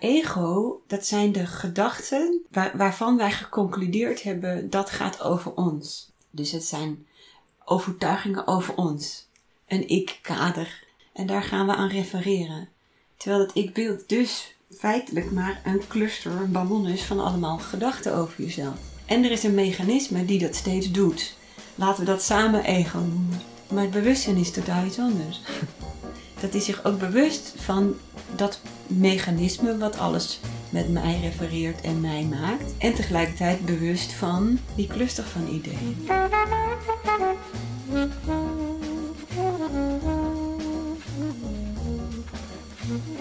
Ego, dat zijn de gedachten waar- waarvan wij geconcludeerd hebben dat gaat over ons. Dus het zijn overtuigingen over ons. Een ik-kader. En daar gaan we aan refereren. Terwijl het ik-beeld dus feitelijk maar een cluster, een ballon is van allemaal gedachten over jezelf. En er is een mechanisme die dat steeds doet. Laten we dat samen ego noemen. Maar het bewustzijn is totaal iets anders. Dat is zich ook bewust van dat mechanisme wat alles met mij refereert en mij maakt. En tegelijkertijd bewust van die cluster van ideeën.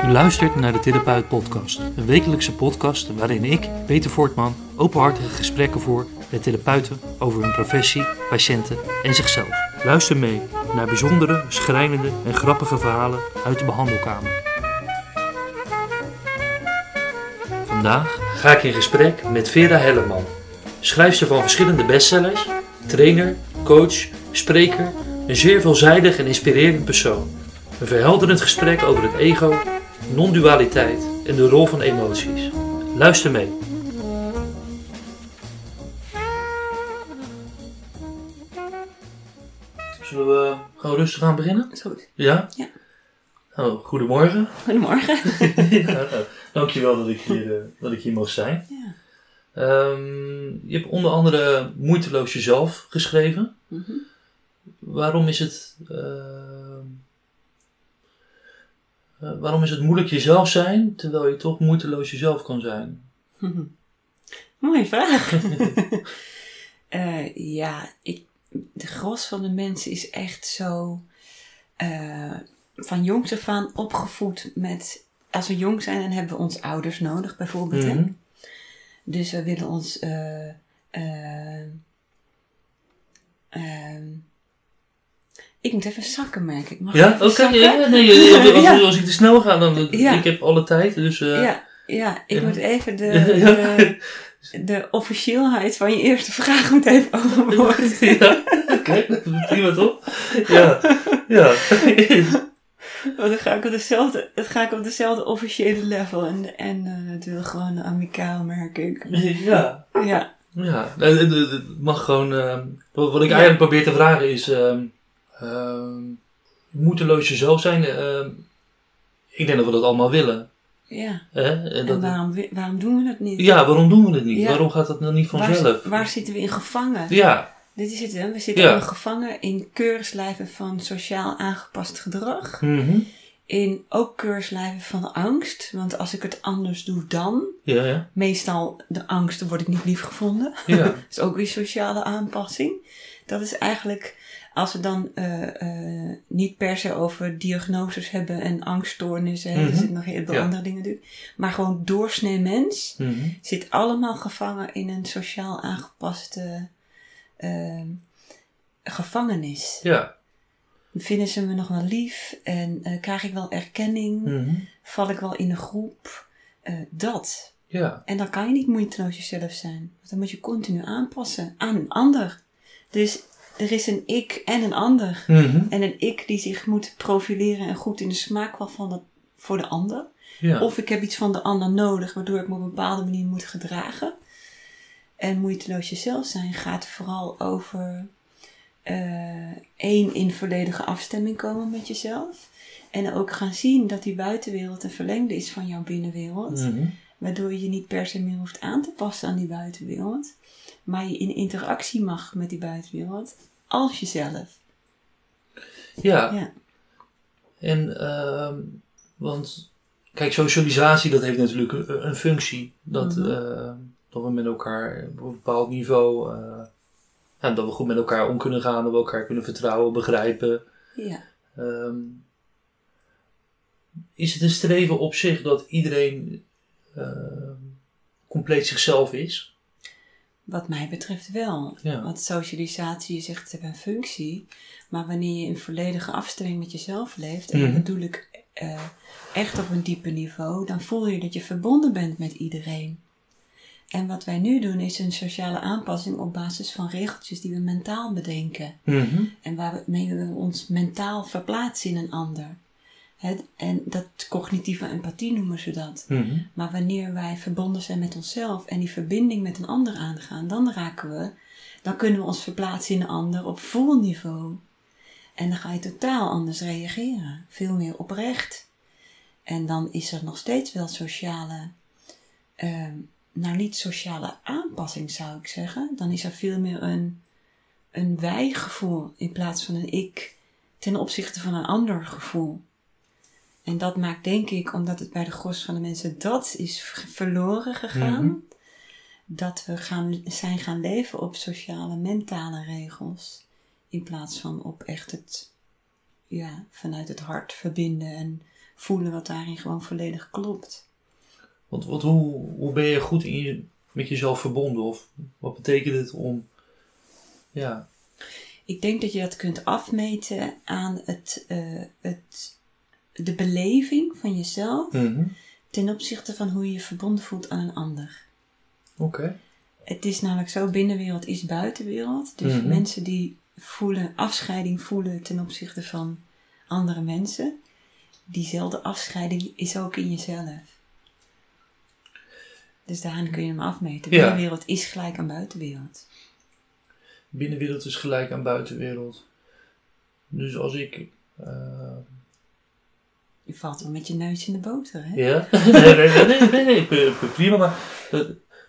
U luistert naar de Therapeut Podcast, een wekelijkse podcast waarin ik, Peter Voortman, openhartige gesprekken voer met therapeuten over hun professie, patiënten en zichzelf. Luister mee naar bijzondere, schrijnende en grappige verhalen uit de behandelkamer. Vandaag ga ik in gesprek met Vera Helleman, schrijfster van verschillende bestsellers, trainer, coach, spreker, een zeer veelzijdig en inspirerend persoon. Een verhelderend gesprek over het ego, non-dualiteit en de rol van emoties. Luister mee. Zullen we gewoon rustig aan beginnen? Is goed. Ja? Ja. Oh, goedemorgen. Goedemorgen. ja, nou, dankjewel dat ik hier, eh, dat ik hier mag zijn. Ja. Ehm, je hebt onder andere Moeiteloos Jezelf geschreven. Mhm. Waarom is het... ehm, eh, waarom is het moeilijk jezelf zijn, terwijl je toch moeiteloos jezelf kan zijn? Mhm. Mooie vraag. Eh, ja, ik, de gros van de mensen is echt zo eh, van jongs af aan opgevoed met... Als we jong zijn, dan hebben we ons ouders nodig, bijvoorbeeld. hè. Mhm. Dus we willen ons... ehm, ik moet even zakken, merk ik. Mag Ja, oké. ja, nee, als, als, Ja. als ik te snel ga, dan... Ja. Ik heb alle tijd, dus... Ja, ja, ik moet even de, de officieelheid van je eerste vraag moet even overwoorden. ja, oké, dat prima toch? Ja, ja. Want dan ga ik op dezelfde, dan ga ik op dezelfde officiële level en, en eh, het wil gewoon amicaal, merk ik. ja. Ja, Ja, het- het het mag gewoon. ehm, wat, wat ik Ja. eigenlijk probeer te vragen is: ehm ehm, moeiteloos jezelf zijn. ehm, ik denk dat we dat allemaal willen. Ja. Hè? En waarom, waarom doen we dat niet? ja, waarom doen we het niet? Ja. Waarom gaat dat nou niet vanzelf? Waar, waar zitten we in gevangen? Ja, Dit is het, hè? We zitten Ja. allemaal gevangen in keurslijven van sociaal aangepast gedrag. mhm. In ook keurslijven van angst. Want als ik het anders doe dan, ja, ja. meestal de angst, dan word ik niet lief gevonden. ja. Dat is ook weer sociale aanpassing. Dat is eigenlijk, als we dan eh, eh, niet per se over diagnoses hebben en angststoornissen, hè, er Mhm. zitten nog heel veel Ja. andere dingen natuurlijk. Maar gewoon doorsnee mens Mhm. zit allemaal gevangen in een sociaal aangepaste eh, gevangenis. ja. Vinden ze me nog wel lief en eh, krijg ik wel erkenning? Mhm. Val ik wel in een groep? Dat. ja. En dan kan je niet moeiteloos jezelf zijn. Want dan moet je continu aanpassen aan een ander. Dus er is een ik en een ander. Mhm. En een ik die zich moet profileren en goed in de smaak wel van dat, voor de ander. ja. Of ik heb iets van de ander nodig, waardoor ik me op een bepaalde manier moet gedragen. En moeiteloos jezelf zijn gaat vooral over eh, één in volledige afstemming komen met jezelf. En ook gaan zien dat die buitenwereld een verlengde is van jouw binnenwereld. Mhm. Waardoor je je niet per se meer hoeft aan te passen aan die buitenwereld. Maar je in interactie mag met die buitenwereld als jezelf. ja. Ja. En, ehm, want, kijk, socialisatie, dat heeft natuurlijk een, een functie. Dat, Mhm. eh, dat we met elkaar op een bepaald niveau, ja, dat we goed met elkaar om kunnen gaan, dat we elkaar kunnen vertrouwen, begrijpen. ja. Ehm, is het een streven op zich dat iedereen ehm, compleet zichzelf is? Wat mij betreft wel. Ja. Want socialisatie, je zegt het heeft een functie. Maar wanneer je in volledige afstemming met jezelf leeft, en Mhm. dat bedoel ik eh, echt op een diepe niveau, dan voel je dat je verbonden bent met iedereen. En wat wij nu doen is een sociale aanpassing op basis van regeltjes die we mentaal bedenken. Mhm. En waarmee we ons mentaal verplaatsen in een ander. Het, en dat cognitieve empathie noemen ze dat. Mhm. Maar wanneer wij verbonden zijn met onszelf en die verbinding met een ander aangaan, dan raken we, dan kunnen we ons verplaatsen in een ander op voelniveau. En dan ga je totaal anders reageren. Veel meer oprecht. En dan is er nog steeds wel sociale, ehm, nou niet sociale aanpassing zou ik zeggen. Dan is er veel meer een, een wij-gevoel in plaats van een ik ten opzichte van een ander gevoel. En dat maakt denk ik, omdat het bij de gros van de mensen dat is verloren gegaan, Mhm. dat we gaan, zijn gaan leven op sociale, mentale regels. In plaats van op echt het, ja, vanuit het hart verbinden en voelen wat daarin gewoon volledig klopt. Want, want hoe, hoe ben je goed in je, met jezelf verbonden? Of wat betekent het om... Ja. Ik denk dat je dat kunt afmeten aan het, eh, het, de beleving van jezelf Mhm. ten opzichte van hoe je je verbonden voelt aan een ander. Oké. Het is namelijk zo, binnenwereld is buitenwereld. Dus Mhm. mensen die voelen, afscheiding voelen ten opzichte van andere mensen, diezelfde afscheiding is ook in jezelf. Dus daarin kun je hem afmeten. Ja. Binnenwereld is gelijk aan buitenwereld. Binnenwereld is gelijk aan buitenwereld. Dus als ik... eh, Je valt wel met je neus in de boter, hè? Ja? nee, nee, nee, nee, nee, prima. Maar eh,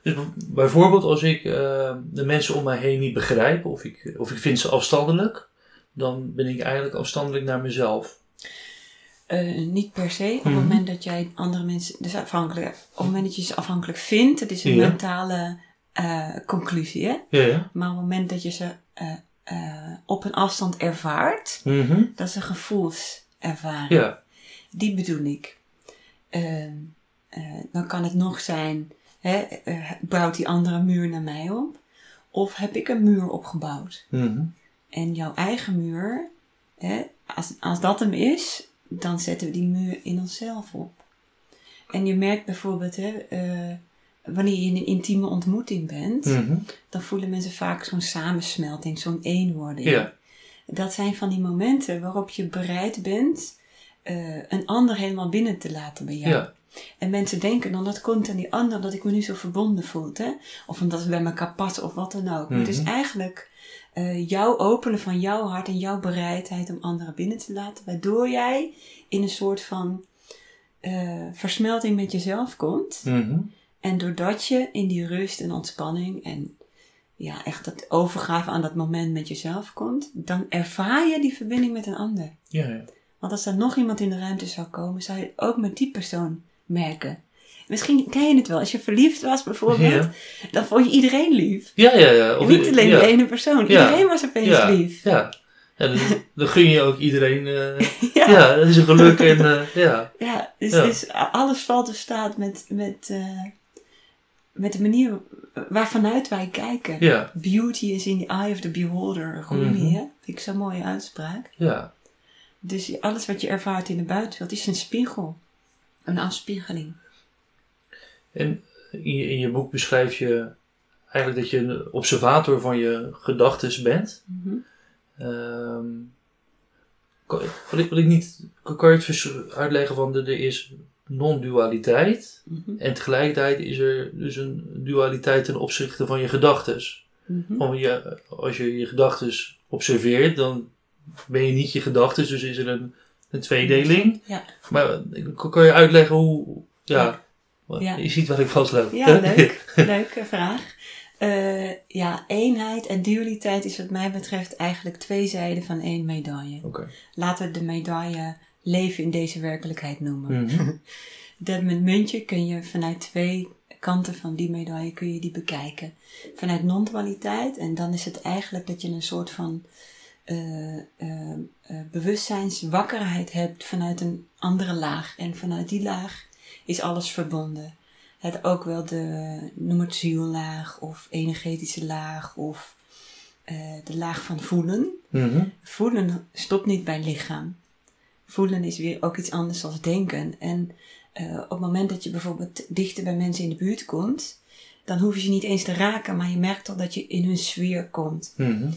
dus bijvoorbeeld als ik eh, de mensen om mij heen niet begrijp of ik, of ik vind ze afstandelijk, dan ben ik eigenlijk afstandelijk naar mezelf. Eh, niet per se. Op Mhm. het moment dat jij andere mensen. Dus afhankelijk. Op het moment dat je ze afhankelijk vindt, dat is een Ja. mentale conclusie, hè? Ja, ja. Maar op het moment dat je ze op een afstand ervaart, Mhm. dat is een gevoelservaring. Ja, Die bedoel ik. Ehm, eh, dan kan het nog zijn, hè, eh, bouwt die andere muur naar mij op? Of heb ik een muur opgebouwd? Mhm. En jouw eigen muur, hè, als, als dat hem is, dan zetten we die muur in onszelf op. En je merkt bijvoorbeeld, hè, eh, wanneer je in een intieme ontmoeting bent, Mhm. dan voelen mensen vaak zo'n samensmelting, zo'n eenwording. Ja. Dat zijn van die momenten waarop je bereid bent eh, een ander helemaal binnen te laten bij jou. Ja. En mensen denken dan dat komt aan die ander dat ik me nu zo verbonden voel. Hè? Of omdat we bij elkaar passen of wat dan ook. Maar het is Mhm. eigenlijk eh, jouw openen van jouw hart en jouw bereidheid om anderen binnen te laten. Waardoor jij in een soort van eh, versmelting met jezelf komt. Mhm. En doordat je in die rust en ontspanning en ja, echt dat overgave aan dat moment met jezelf komt, dan ervaar je die verbinding met een ander. Ja, ja. Want als er nog iemand in de ruimte zou komen, zou je het ook met die persoon merken. Misschien ken je het wel. Als je verliefd was bijvoorbeeld, Ja. dan vond je iedereen lief. Ja, ja, ja. Of- Niet alleen ja. de ene persoon. Iedereen was opeens lief. Ja. Ja, dan, dan gun je ook iedereen. eh, Ja. ja. dat is een geluk en eh, ja. Ja, dus, Ja. dus alles valt of staat met, met, eh, met de manier waarvanuit wij kijken. Ja, Beauty is in the eye of the beholder. Rumi, Mhm. hè? Vind ik zo'n mooie uitspraak. ja. Dus alles wat je ervaart in de buitenwereld is een spiegel. Een afspiegeling. En in je, in je boek beschrijf je eigenlijk dat je een observator van je gedachten bent. Mhm. Ehm kan, ik, niet, kan kan je het uitleggen van er is non-dualiteit Mhm. en tegelijkertijd is er dus een dualiteit ten opzichte van je gedachten. Mhm. Je, als je je gedachten observeert, dan ben je niet je gedachten, dus is er een, een tweedeling. Ja. Maar eh, kan je uitleggen hoe, ja, Ja. je ziet wat ik vastloop. Ja, leuk. Leuke vraag. Eh, ja, eenheid en dualiteit is wat mij betreft eigenlijk twee zijden van één medaille. Oké. Laten we de medaille leven in deze werkelijkheid noemen. Mhm. Dat met muntje kun je vanuit twee kanten van die medaille kun je die bekijken. Vanuit non-dualiteit en dan is het eigenlijk dat je een soort van eh, eh, eh, bewustzijnswakkerheid hebt vanuit een andere laag. En vanuit die laag is alles verbonden. Het ook wel de, noem het ziellaag of energetische laag of de laag van voelen. Mhm. Voelen stopt niet bij lichaam. Voelen is weer ook iets anders dan denken. En op het moment dat je bijvoorbeeld dichter bij mensen in de buurt komt, dan hoef je ze niet eens te raken, maar je merkt al dat je in hun sfeer komt. Mhm.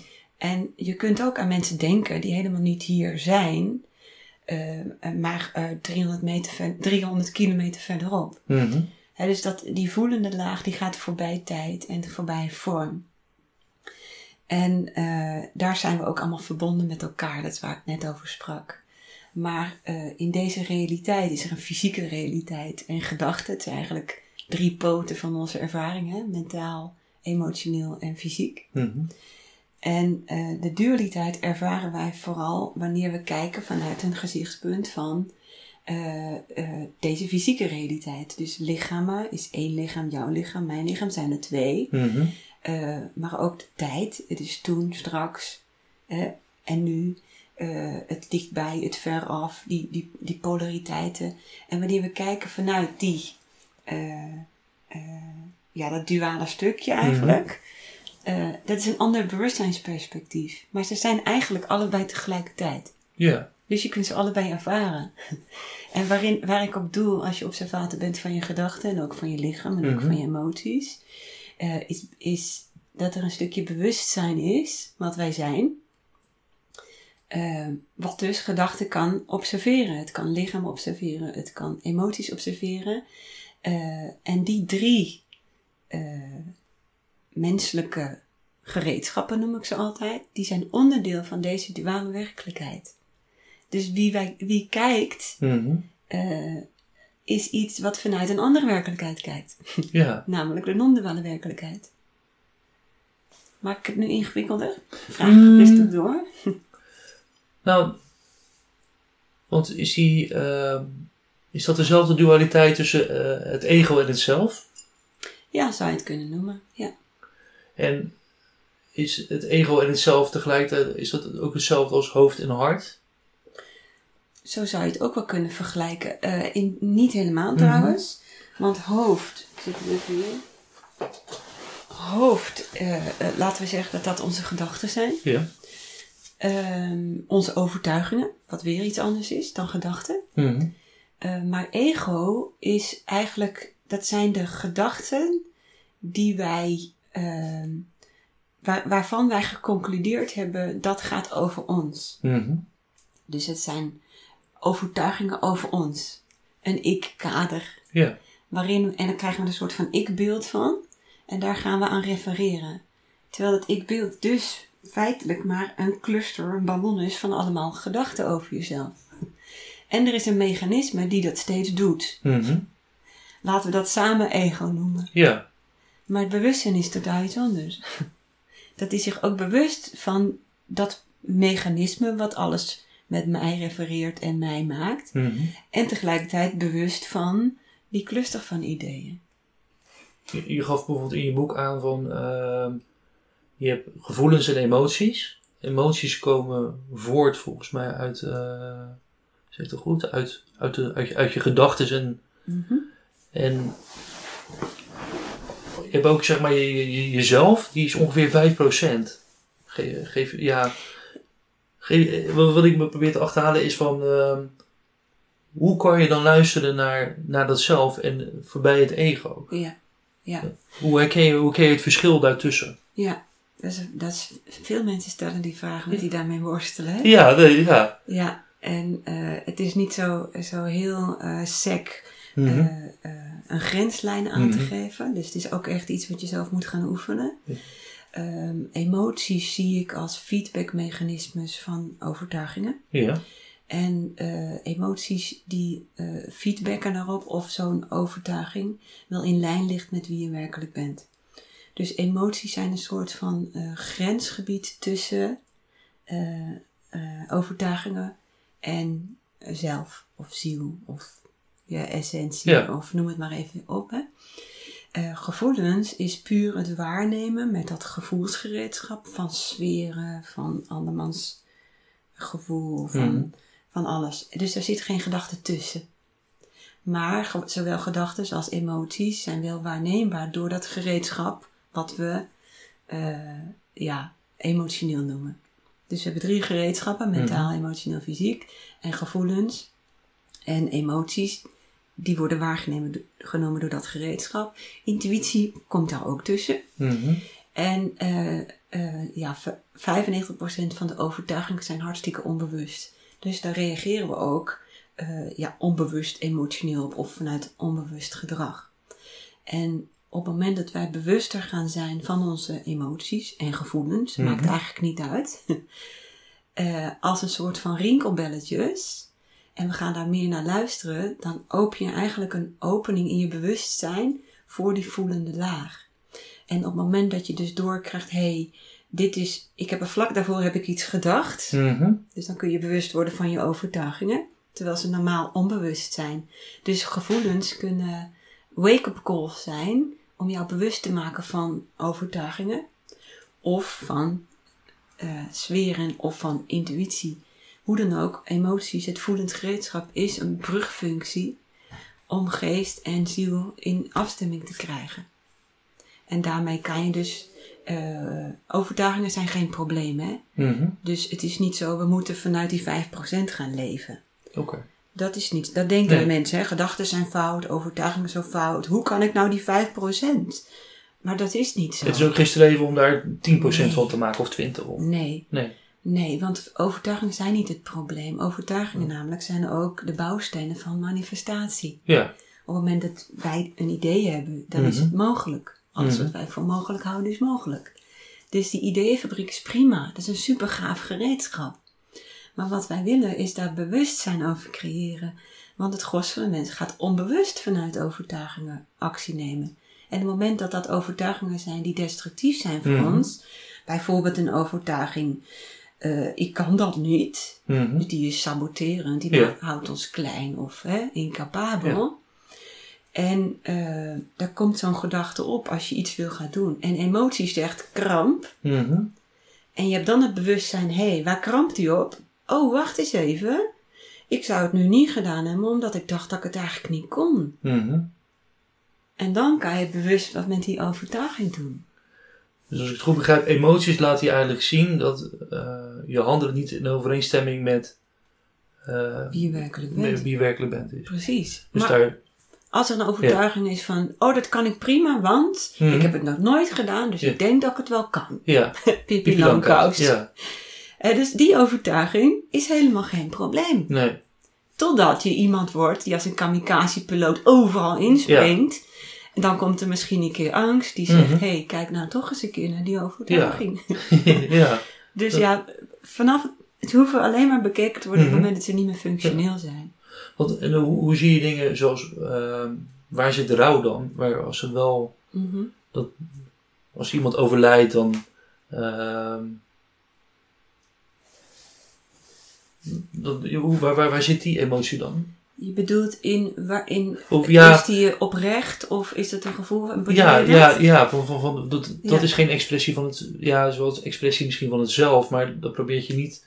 En je kunt ook aan mensen denken die helemaal niet hier zijn, eh, eh, maar eh, 300, meter ver- 300 kilometer verderop. Mhm. Dus dat, die voelende laag die gaat voorbij tijd en voorbij vorm. En eh, daar zijn we ook allemaal verbonden met elkaar, dat is waar ik net over sprak. Maar eh, in deze realiteit is er een fysieke realiteit en gedachten. Het zijn eigenlijk drie poten van onze ervaringen: mentaal, emotioneel en fysiek. Mhm. En eh, de dualiteit ervaren wij vooral wanneer we kijken vanuit een gezichtspunt van eh, eh, deze fysieke realiteit. Dus lichamen is één lichaam, jouw lichaam, mijn lichaam zijn er twee. Mhm. Eh, maar ook de tijd, het is toen, straks eh, en nu. eh, het dichtbij, het veraf, die, die, die polariteiten. En wanneer we kijken vanuit die, eh, eh, ja, dat duale stukje eigenlijk. Eh, dat is een ander bewustzijnsperspectief. Maar ze zijn eigenlijk allebei tegelijkertijd. Ja. Dus je kunt ze allebei ervaren. En waarin, waar ik op doel, als je observator bent van je gedachten en ook van je lichaam en ook Mhm. van je emoties, eh, is, is dat er een stukje bewustzijn is, wat wij zijn, eh, wat dus gedachten kan observeren. Het kan lichaam observeren, het kan emoties observeren. En die drie menselijke gereedschappen, noem ik ze altijd, die zijn onderdeel van deze duale werkelijkheid. Dus wie, wij, wie kijkt, Mhm. eh, is iets wat vanuit een andere werkelijkheid kijkt. Ja. Namelijk de non-duale werkelijkheid. Maak ik het nu ingewikkelder? Vraag Mm. rustig door. Nou, want is die, ehm, is dat dezelfde dualiteit tussen eh, het ego en het zelf? Ja, zou je het kunnen noemen. Ja. En is het ego en het zelf tegelijkertijd, is dat ook hetzelfde als hoofd en hart? Zo zou je het ook wel kunnen vergelijken. Eh, in, niet helemaal Mhm. trouwens. Want hoofd, zit er even hier. Hoofd, eh, eh, laten we zeggen dat dat onze gedachten zijn. Ja. Ehm, onze overtuigingen, wat weer iets anders is dan gedachten. Mhm. Maar ego is eigenlijk, dat zijn de gedachten die wij, ehm, waar, waarvan wij geconcludeerd hebben dat gaat over ons. Mhm. Dus het zijn overtuigingen over ons. Een ik-kader. Ja. Waarin, en dan krijgen we een soort van ik-beeld van. En daar gaan we aan refereren. Terwijl het ik-beeld dus feitelijk maar een cluster, een ballon is van allemaal gedachten over jezelf. En er is een mechanisme die dat steeds doet. Mhm. Laten we dat samen ego noemen. Ja. Maar het bewustzijn is totaal iets anders. Dat is zich ook bewust van dat mechanisme wat alles met mij refereert en mij maakt. Mhm. En tegelijkertijd bewust van die cluster van ideeën. Je, je gaf bijvoorbeeld in je boek aan van, ehm, je hebt gevoelens en emoties. Emoties komen voort volgens mij uit, eh zeg het goed, uit, uit, de, uit, je, uit je gedachten en Mhm. En hebt ook zeg maar je, je- jezelf, die is ongeveer 5%. Ge, geef, ja, ge, wat wat ik me probeer te achterhalen is van ehm, hoe kan je dan luisteren naar, naar dat zelf en voorbij het ego? Ja, ja, Hoe herken je, hoe herken je het verschil daartussen? ja. Dat is, dat is, veel mensen stellen die vragen, want die daarmee worstelen. Hè? Ja, ja. Ja, en eh, het is niet zo, zo heel eh sec Mhm. eh, eh, een grenslijn aan te Mhm. geven. Dus het is ook echt iets wat je zelf moet gaan oefenen. Ja. Ehm, emoties zie ik als feedbackmechanismes van overtuigingen. ja. En eh, emoties die eh, feedbacken daarop of zo'n overtuiging wel in lijn ligt met wie je werkelijk bent. Dus emoties zijn een soort van eh, grensgebied tussen overtuigingen en zelf of ziel of je essentie Ja. of noem het maar even op. Hè. Eh, gevoelens is puur het waarnemen met dat gevoelsgereedschap van sferen, van andermans gevoel, van, Mhm. van alles. Dus er zit geen gedachte tussen. Maar ge- zowel gedachten als emoties zijn wel waarneembaar door dat gereedschap wat we eh, ja, emotioneel noemen. Dus we hebben drie gereedschappen, mentaal, emotioneel, fysiek. En gevoelens en emoties, die worden waargenomen genomen door dat gereedschap. Intuïtie komt daar ook tussen. Mhm. En eh, eh, ja, v- 95% van de overtuigingen zijn hartstikke onbewust. Dus daar reageren we ook eh, ja, onbewust emotioneel op of vanuit onbewust gedrag. En op het moment dat wij bewuster gaan zijn van onze emoties en gevoelens, Mhm. maakt eigenlijk niet uit, als een soort van rinkelbelletjes, en we gaan daar meer naar luisteren, dan open je eigenlijk een opening in je bewustzijn voor die voelende laag. En op het moment dat je dus doorkrijgt, hé, hey, dit is, ik heb er vlak daarvoor heb ik iets gedacht, Mhm. dus dan kun je bewust worden van je overtuigingen, terwijl ze normaal onbewust zijn. Dus gevoelens kunnen wake-up calls zijn om jou bewust te maken van overtuigingen of van eh sferen of van intuïtie. Hoe dan ook, emoties, het voelend gereedschap is een brugfunctie om geest en ziel in afstemming te krijgen. En daarmee kan je dus, eh, overtuigingen zijn geen probleem hè. Mhm. Dus het is niet zo, we moeten vanuit die 5% gaan leven. Oké. Dat is niet, dat denken Nee. mensen, hè? gedachten zijn fout, overtuigingen zijn fout. Hoe kan ik nou die 5%? Maar dat is niet zo. Het is ook geen streven om daar 10% Nee. van te maken of 20%. Of... Nee, Nee. Nee, want overtuigingen zijn niet het probleem. Overtuigingen namelijk zijn ook de bouwstenen van manifestatie. Ja. Op het moment dat wij een idee hebben, dan is Mhm. het mogelijk. Alles Mhm. wat wij voor mogelijk houden is mogelijk. Dus die ideeënfabriek is prima. Dat is een super gaaf gereedschap. Maar wat wij willen is daar bewustzijn over creëren. Want het gros van de mensen gaat onbewust vanuit overtuigingen actie nemen. En op het moment dat dat overtuigingen zijn die destructief zijn voor Mhm. ons, bijvoorbeeld een overtuiging, eh, ik kan dat niet, Mhm. dus die is saboterend, die Ja. ma- houdt ons klein of hè, incapabel. En eh daar komt zo'n gedachte op als je iets wil gaan doen. En emotie zegt kramp. Mhm. En je hebt dan het bewustzijn, hé, hey, waar krampt die op? Oh, wacht eens even. Ik zou het nu niet gedaan hebben omdat ik dacht dat ik het eigenlijk niet kon. Mhm. En dan kan je bewust wat met die overtuiging doen. Dus als ik het goed begrijp, emoties laten je eigenlijk zien dat eh, je handelen niet in overeenstemming met eh, Wie je werkelijk bent. wie je werkelijk bent. Is. Precies. Dus maar daar, als er een overtuiging is van, oh, dat kan ik prima, want Mhm. ik heb het nog nooit gedaan, dus Ja. ik denk dat ik het wel kan. ja, Pippi Pipi Langkous. Ja, Eh, dus die overtuiging is helemaal geen probleem. nee. Totdat je iemand wordt die als een kamikaze-piloot overal inspringt. En dan komt er misschien een keer angst die zegt: Mhm. hé, hey, kijk nou toch eens een keer naar die overtuiging. ja, Dus Dat- ja, vanaf het, hoeven alleen maar bekeken te worden op Mhm. het moment dat ze niet meer functioneel zijn. Want, en hoe, hoe zie je dingen zoals, ehm, waar zit de rouw dan? Waar, als het wel, Mhm. als iemand overlijdt, dan, ehm, dat, hoe, waar, waar, waar zit die emotie dan? Je bedoelt in waarin Of ja, is die oprecht of is het een gevoel? ja, dat? ja, ja, van, van, van, dat, dat Ja. is geen expressie van het, ja, zoals expressie misschien van het zelf, maar dat probeert je niet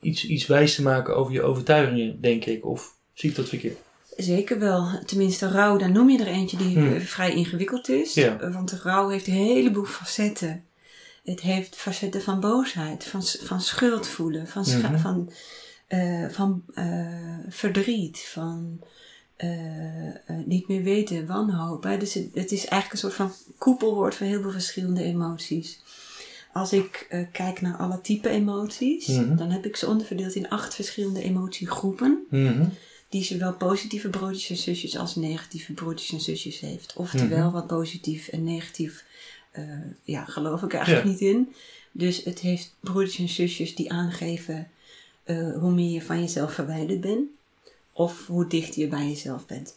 iets, iets wijs te maken over je overtuigingen, denk ik. Of zie ik dat verkeerd? Zeker wel. Tenminste, rouw, daar noem je er eentje die Hmm. eh, vrij ingewikkeld is. Ja. Eh, Want de rouw heeft een heleboel facetten. Het heeft facetten van boosheid, van, van schuld voelen, van, scha- Mhm. van, eh, van eh, verdriet, van eh, niet meer weten, wanhoop. Hè? Dus het, het is eigenlijk een soort van koepelwoord van heel veel verschillende emoties. Als ik kijk naar alle type emoties, Mhm. dan heb ik ze onderverdeeld in acht verschillende emotiegroepen Mhm. die zowel positieve broertjes en zusjes als negatieve broertjes en zusjes heeft. Oftewel, Mhm. wat positief en negatief, ja, geloof ik eigenlijk Ja. niet in. Dus het heeft broertjes en zusjes die aangeven eh, hoe meer je van jezelf verwijderd bent. Of hoe dicht je bij jezelf bent.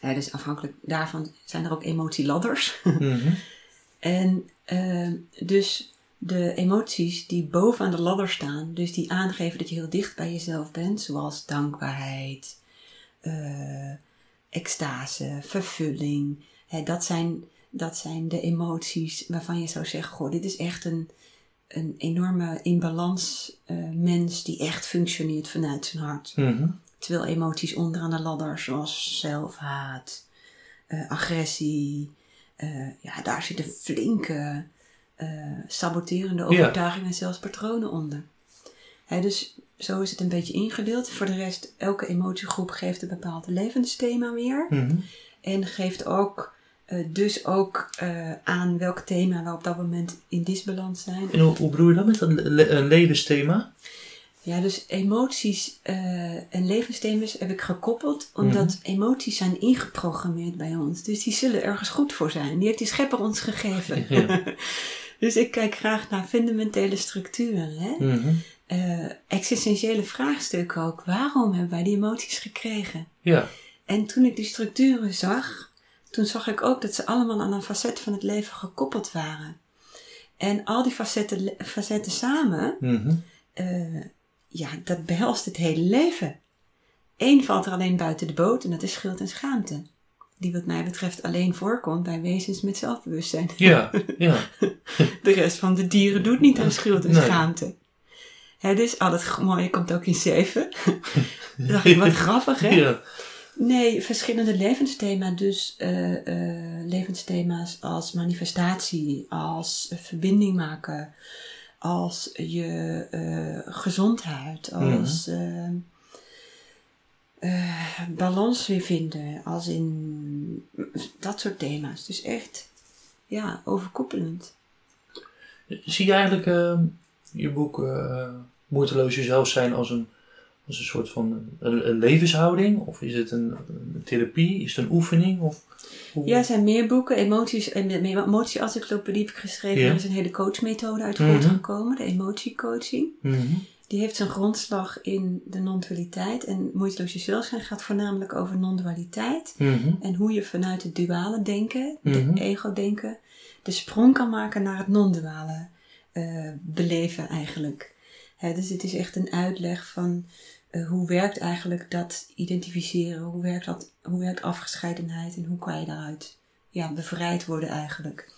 Ja, dus afhankelijk daarvan zijn er ook emotieladders. Mhm. En eh, dus de emoties die boven aan de ladder staan, dus die aangeven dat je heel dicht bij jezelf bent, zoals dankbaarheid, eh, extase, vervulling, hè, dat, zijn, dat zijn de emoties waarvan je zou zeggen: Goh, dit is echt een, een enorme inbalans eh, mens die echt functioneert vanuit zijn hart. Mhm. Terwijl emoties onderaan de ladder, zoals zelfhaat, eh, agressie, eh, ja, daar zitten flinke saboterende overtuigingen en zelfs patronen onder. Hè, dus zo is het een beetje ingedeeld. Voor de rest, elke emotiegroep geeft een bepaald levensthema weer. Mhm. En geeft ook eh, dus ook eh, aan welk thema we op dat moment in disbalans zijn. En hoe, hoe bedoel je dat met een, le- een levensthema? Ja, dus emoties eh, en levensthema's heb ik gekoppeld, omdat Mhm. emoties zijn ingeprogrammeerd bij ons. Dus die zullen ergens goed voor zijn. Die heeft die schepper ons gegeven. Ja. dus ik kijk graag naar fundamentele structuren. Hè? Mhm. Existentiële vraagstukken ook. Waarom hebben wij die emoties gekregen? Ja. En toen ik die structuren zag, toen zag ik ook dat ze allemaal aan een facet van het leven gekoppeld waren. En al die facetten, facetten samen, Mhm. eh, ja, dat behelst het hele leven. Eén valt er alleen buiten de boot en dat is schuld en schaamte. Die wat mij betreft alleen voorkomt bij wezens met zelfbewustzijn. Ja. Ja. De rest van de dieren doet niet aan schuld en Nee. schaamte. Hè, dus al het mooie komt ook in zeven. Dacht ik, wat grappig hè? Ja. Nee, verschillende levensthema's. Dus eh, levensthema's als manifestatie, als verbinding maken, als je eh, gezondheid, als eh, balans weer vinden, als in dat soort thema's. Dus echt, ja, overkoepelend. Zie je eigenlijk eh, je boek Moeiteloos Jezelf zijn als een, als een soort van een, een levenshouding? Of is het een, een therapie? Is het een oefening? Of, hoe- Ja, er zijn meer boeken. Emoties en de emotie-encyclopedie heb ik geschreven. Ja. Er is een hele coachmethode uit Mhm. voortgekomen, de emotiecoaching. Mhm. Die heeft zijn grondslag in de non-dualiteit. En moeiteloos jezelf zijn gaat voornamelijk over non-dualiteit. Mhm. En hoe je vanuit het duale denken, Mhm. de ego-denken, de sprong kan maken naar het non-duale eh, beleven eigenlijk. Dus het is echt een uitleg van eh, hoe werkt eigenlijk dat identificeren, hoe werkt, dat, hoe werkt afgescheidenheid en hoe kan je daaruit ja, bevrijd worden eigenlijk.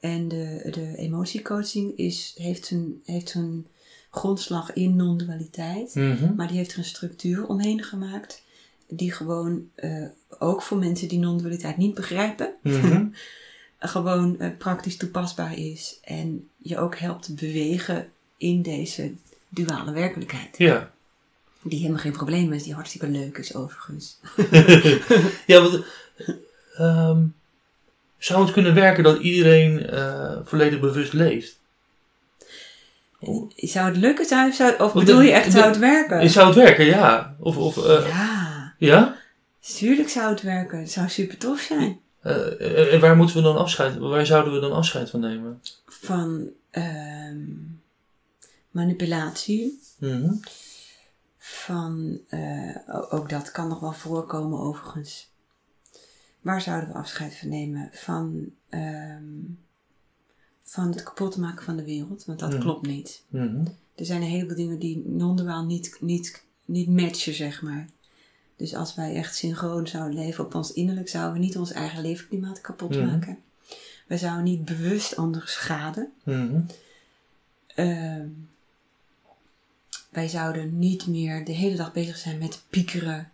En de, de emotiecoaching is, heeft, zijn, heeft zijn grondslag in non-dualiteit. Mhm. Maar die heeft er een structuur omheen gemaakt. Die gewoon eh, ook voor mensen die non-dualiteit niet begrijpen. Mhm. gewoon eh, praktisch toepasbaar is. En je ook helpt bewegen in deze duale werkelijkheid. Ja. Die helemaal geen probleem is, die hartstikke leuk is overigens. ja, want, ehm, zou het kunnen werken dat iedereen eh, volledig bewust leeft? Oh. Zou het lukken? Zou, zou, of Want bedoel de- je echt, de- zou het werken? Zou het werken, ja. Of, of eh, Ja, ja? tuurlijk zou het werken. Het zou super tof zijn. Eh, en waar moeten we dan afscheid, waar zouden we dan afscheid van nemen? Van ehm, manipulatie, Mhm. van, eh, ook dat kan nog wel voorkomen overigens. Waar zouden we afscheid van nemen? Van, ehm, van het kapot maken van de wereld, want dat Mhm. klopt niet. Mhm. Er zijn een heleboel dingen die non-duaal niet, niet, niet matchen, zeg maar. Dus als wij echt synchroon zouden leven op ons innerlijk, zouden we niet ons eigen leefklimaat kapot maken. We zouden niet bewust anderen schaden. Mhm. Wij zouden niet meer de hele dag bezig zijn met piekeren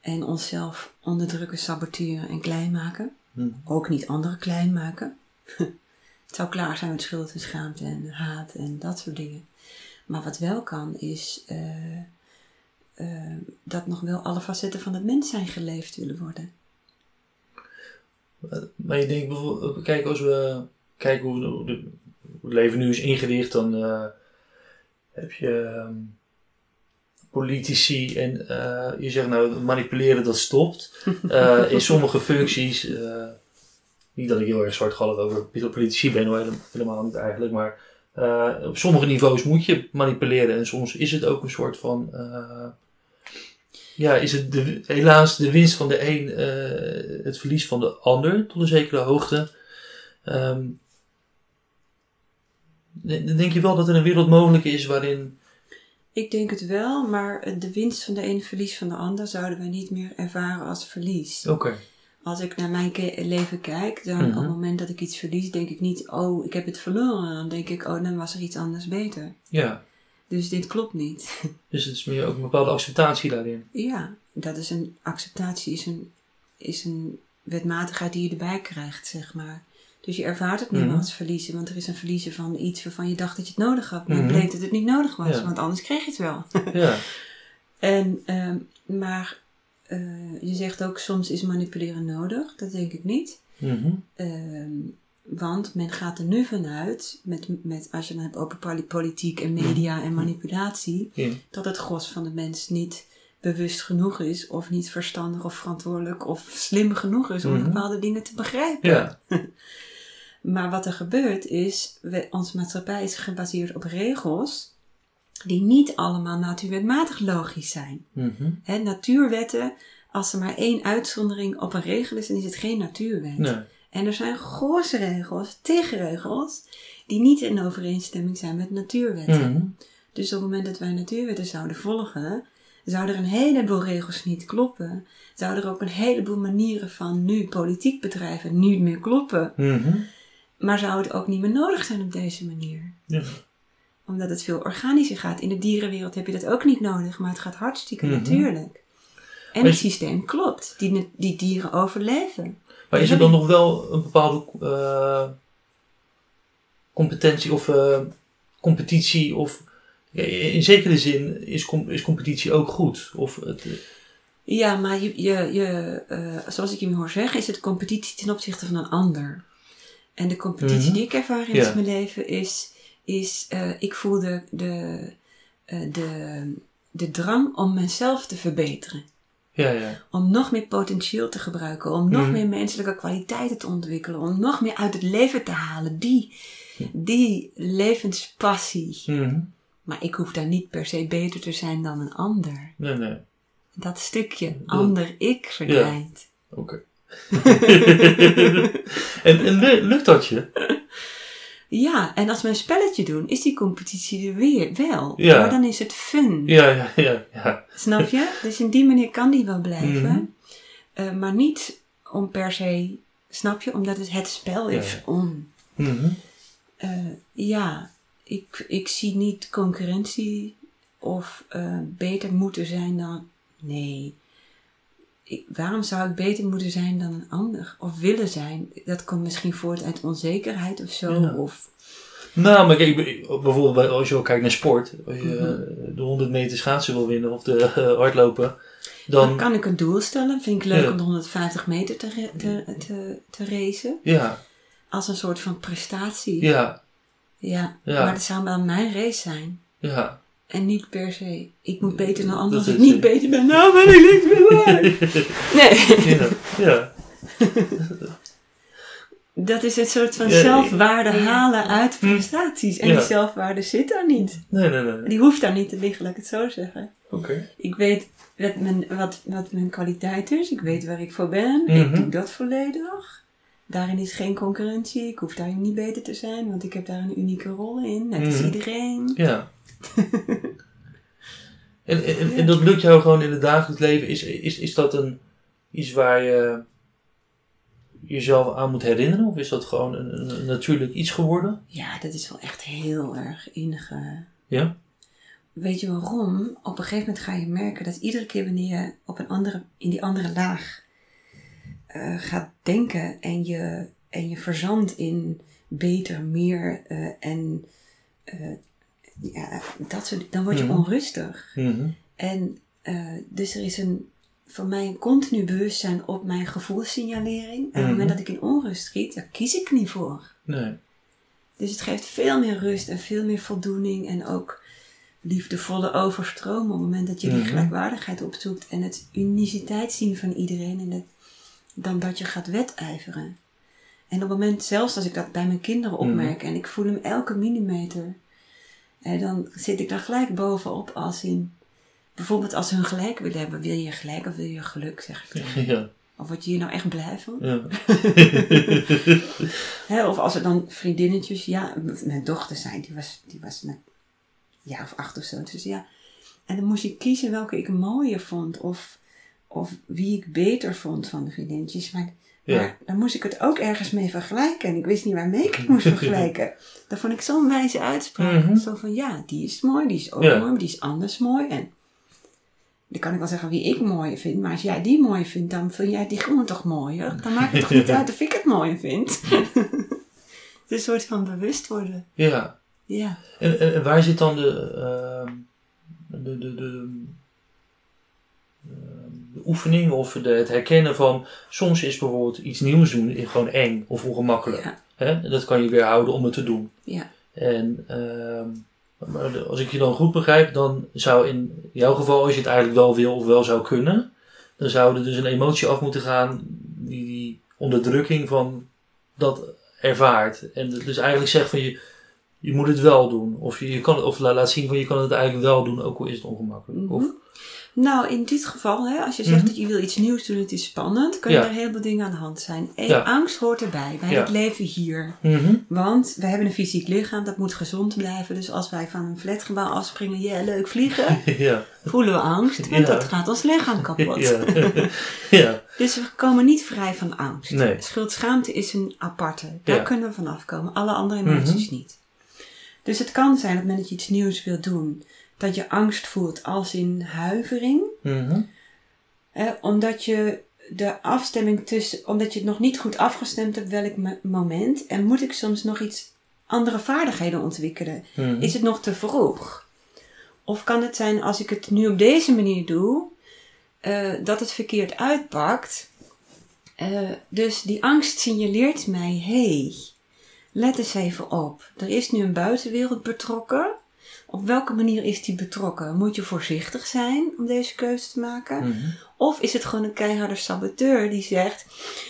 en onszelf onderdrukken, saboteren en klein maken. Mhm. Ook niet anderen klein maken. Het zou klaar zijn met schuld en schaamte en haat en dat soort dingen. Maar wat wel kan is eh, eh, dat nog wel alle facetten van het mens zijn geleefd willen worden. Maar je denkt bijvoorbeeld, kijk, als we kijken hoe, de- de- hoe het leven nu is ingericht, dan eh, heb je ehm, politici en eh, je zegt nou, manipuleren dat stopt. Eh, in sommige functies, eh, niet dat ik heel erg zwartgallig over politici ben, hoor, helemaal- niet eigenlijk, maar op sommige niveaus moet je manipuleren en soms is het ook een soort van. ja, is het de, helaas de winst van de een het verlies van de ander tot een zekere hoogte. Ehm, denk je wel dat er een wereld mogelijk is waarin. Ik denk het wel, maar de winst van de een, verlies van de ander zouden wij niet meer ervaren als verlies. Oké. Als ik naar mijn leven kijk, dan Mhm. op het moment dat ik iets verlies, denk ik niet, oh, ik heb het verloren. Dan denk ik, oh, dan was er iets anders beter. Ja, Dus dit klopt niet. dus het is meer ook een bepaalde acceptatie daarin. ja, dat is een acceptatie, is een, is een wetmatigheid die je erbij krijgt, zeg maar. Dus je ervaart het niet Mhm. meer als verliezen, want er is een verliezen van iets waarvan je dacht dat je het nodig had. Maar Mhm. het bleek dat het niet nodig was, Ja. want anders kreeg je het wel. Ja. En, ehm, maar eh, je zegt ook soms is manipuleren nodig. Dat denk ik niet. Mhm. Ehm, Want men gaat er nu vanuit, met, met, als je het hebt over poli- politiek en media en manipulatie, Ja. dat het gros van de mens niet bewust genoeg is, of niet verstandig of verantwoordelijk of slim genoeg is om Mhm. bepaalde dingen te begrijpen. Ja. Maar wat er gebeurt is, we, onze maatschappij is gebaseerd op regels die niet allemaal natuurwetmatig logisch zijn. Mhm. Natuurwetten, als er maar één uitzondering op een regel is, dan is het geen natuurwet. Nee. En er zijn grote regels, tegenregels, die niet in overeenstemming zijn met natuurwetten. Mhm. Dus op het moment dat wij natuurwetten zouden volgen, zouden er een heleboel regels niet kloppen. Zouden er ook een heleboel manieren van nu politiek bedrijven niet meer kloppen. Mhm. Maar zou het ook niet meer nodig zijn op deze manier? Ja. Omdat het veel organischer gaat. In de dierenwereld heb je dat ook niet nodig, maar het gaat hartstikke Mhm. natuurlijk. En het systeem klopt. Die, die dieren overleven. Maar is er dan nog wel een bepaalde eh, competentie of eh, competitie of in zekere zin is, com- is competitie ook goed? Of het, eh, Ja, maar je, je, je, zoals ik je hoor zeggen, is het competitie ten opzichte van een ander. En de competitie Mhm. die ik ervaar in Ja. mijn leven is, is eh, ik voel de, de, eh, de, de drang om mezelf te verbeteren. ja, ja. Om nog meer potentieel te gebruiken, om nog Mhm. meer menselijke kwaliteiten te ontwikkelen, om nog meer uit het leven te halen. Die, die levenspassie. Mhm. Maar ik hoef daar niet per se beter te zijn dan een ander. Nee, nee. Dat stukje ander ik verdwijnt. Oké. en en lu- lukt dat je? Ja, en als we een spelletje doen, is die competitie er weer wel. Ja. Maar dan is het fun. Ja, ja, ja. ja. Snap je? Dus in die manier kan die wel blijven. Mhm. Eh, maar niet om per se, snap je? Omdat het het spel is Ja. om. Eh, ja, ik, ik zie niet concurrentie of eh, beter moeten zijn dan. Nee. Waarom zou ik beter moeten zijn dan een ander? Of willen zijn? Dat komt misschien voort uit onzekerheid of zo. Ja. Of, Nou, maar kijk, bijvoorbeeld bij- als je ook kijkt naar sport, als je Mhm. eh, de 100 meter schaatsen wil winnen of de eh, hardlopen, dan dan, kan ik een doel stellen. Vind ik leuk Ja. om de 150 meter te, te, te, te racen. ja, Als een soort van prestatie. Ja. ja, Ja. Maar dat zou wel mijn race zijn. ja. En niet per se, ik moet beter dan anderen als ik niet het. beter ben. Nou ben ik niks meer waard. Nee. ja, ja. Dat is een soort van Ja, zelfwaarde halen uit Hm. prestaties. En Ja. die zelfwaarde zit daar niet. Nee, nee, nee. Die hoeft daar niet te liggen, laat ik het zo zeggen. Oké. Ik weet wat mijn, wat, wat mijn kwaliteit is. Ik weet waar ik voor ben. Mhm. Ik doe dat volledig. Daarin is geen concurrentie. Ik hoef daarin niet beter te zijn, want ik heb daar een unieke rol in. Net als Mhm. iedereen. Ja. en, en, en dat lukt jou gewoon in het dagelijks leven. Is, is, is dat een, iets waar je jezelf aan moet herinneren? Of is dat gewoon een, natuurlijk iets geworden? Ja, dat is wel echt heel erg inge... Ja? Weet je waarom? Op een gegeven moment ga je merken dat iedere keer wanneer je op een andere, in die andere laag eh, gaat denken en je, en je verzandt in beter, meer eh, en eh, ja, dat soort, dan word je Mhm. onrustig. Mhm. En eh, dus er is een, voor mij een continu bewustzijn op mijn gevoelssignalering. En op het Mhm. moment dat ik in onrust schiet, daar kies ik niet voor. Nee. Dus het geeft veel meer rust en veel meer voldoening en ook liefdevolle overstromen op het moment dat je die gelijkwaardigheid opzoekt en het uniciteit zien van iedereen en het, dan dat je gaat wedijveren. En op het moment, zelfs als ik dat bij mijn kinderen opmerk en ik voel hem elke millimeter, en dan zit ik daar gelijk bovenop als in, bijvoorbeeld als ze hun gelijk willen hebben, wil je gelijk of wil je geluk, zeg ik. Ja. Of word je hier nou echt blij van? Ja. Of als er dan vriendinnetjes, ja, mijn dochter zijn, die was, die was een jaar of acht of zo. Dus ja, en dan moest ik kiezen welke ik mooier vond of, of wie ik beter vond van de vriendinnetjes. Maar, Ja. maar dan moest ik het ook ergens mee vergelijken en ik wist niet waarmee ik het moest vergelijken. Dat vond ik zo'n wijze uitspraak. Mhm. Zo van, ja, die is mooi, die is ook Ja. mooi, maar die is anders mooi. En dan kan ik wel zeggen wie ik mooier vind, maar als jij die mooi vindt, dan vind jij die gewoon toch mooier. Dan maakt het toch niet uit of ik het mooier vind. het is een soort van bewust worden. ja. Ja. En, en, en waar zit dan de, ehm, de, de, de, de oefening of de, het herkennen van... Soms is bijvoorbeeld iets nieuws doen gewoon eng of ongemakkelijk. Ja. Hè? En dat kan je weerhouden om het te doen. Ja. En ehm, maar als ik je dan goed begrijp, dan zou in jouw geval, als je het eigenlijk wel wil of wel zou kunnen, dan zou er dus een emotie af moeten gaan die, die onderdrukking van dat ervaart. En dus eigenlijk zegt van je, je moet het wel doen. Of je, je kan, of la- laat zien van je kan het eigenlijk wel doen, ook al is het ongemakkelijk. Mhm. Of, Nou, in dit geval, hè, als je zegt Mhm. dat je wil iets nieuws doen, het is spannend, kunnen Ja. er heel veel dingen aan de hand zijn. En Ja. angst hoort erbij, bij Ja. het leven hier. Mhm. Want we hebben een fysiek lichaam, dat moet gezond blijven. Dus als wij van een flatgebouw afspringen, ja, leuk vliegen, ja. voelen we angst, want Ja. dat gaat ons lichaam kapot. Dus we komen niet vrij van angst. Nee. Schuld-schaamte is een aparte. Daar kunnen we vanaf komen. Alle andere emoties niet. Dus het kan zijn het moment dat je iets nieuws wilt doen, dat je angst voelt als in huivering. Mhm. Omdat je de afstemming tussen, omdat je het nog niet goed afgestemd hebt welk mo- moment. En moet ik soms nog iets andere vaardigheden ontwikkelen? Mhm. Is het nog te vroeg? Of kan het zijn als ik het nu op deze manier doe, eh, dat het verkeerd uitpakt? Eh, dus die angst signaleert mij, hey, let eens even op. Er is nu een buitenwereld betrokken. Op welke manier is die betrokken? Moet je voorzichtig zijn om deze keuze te maken? Mhm. Of is het gewoon een keiharde saboteur die zegt: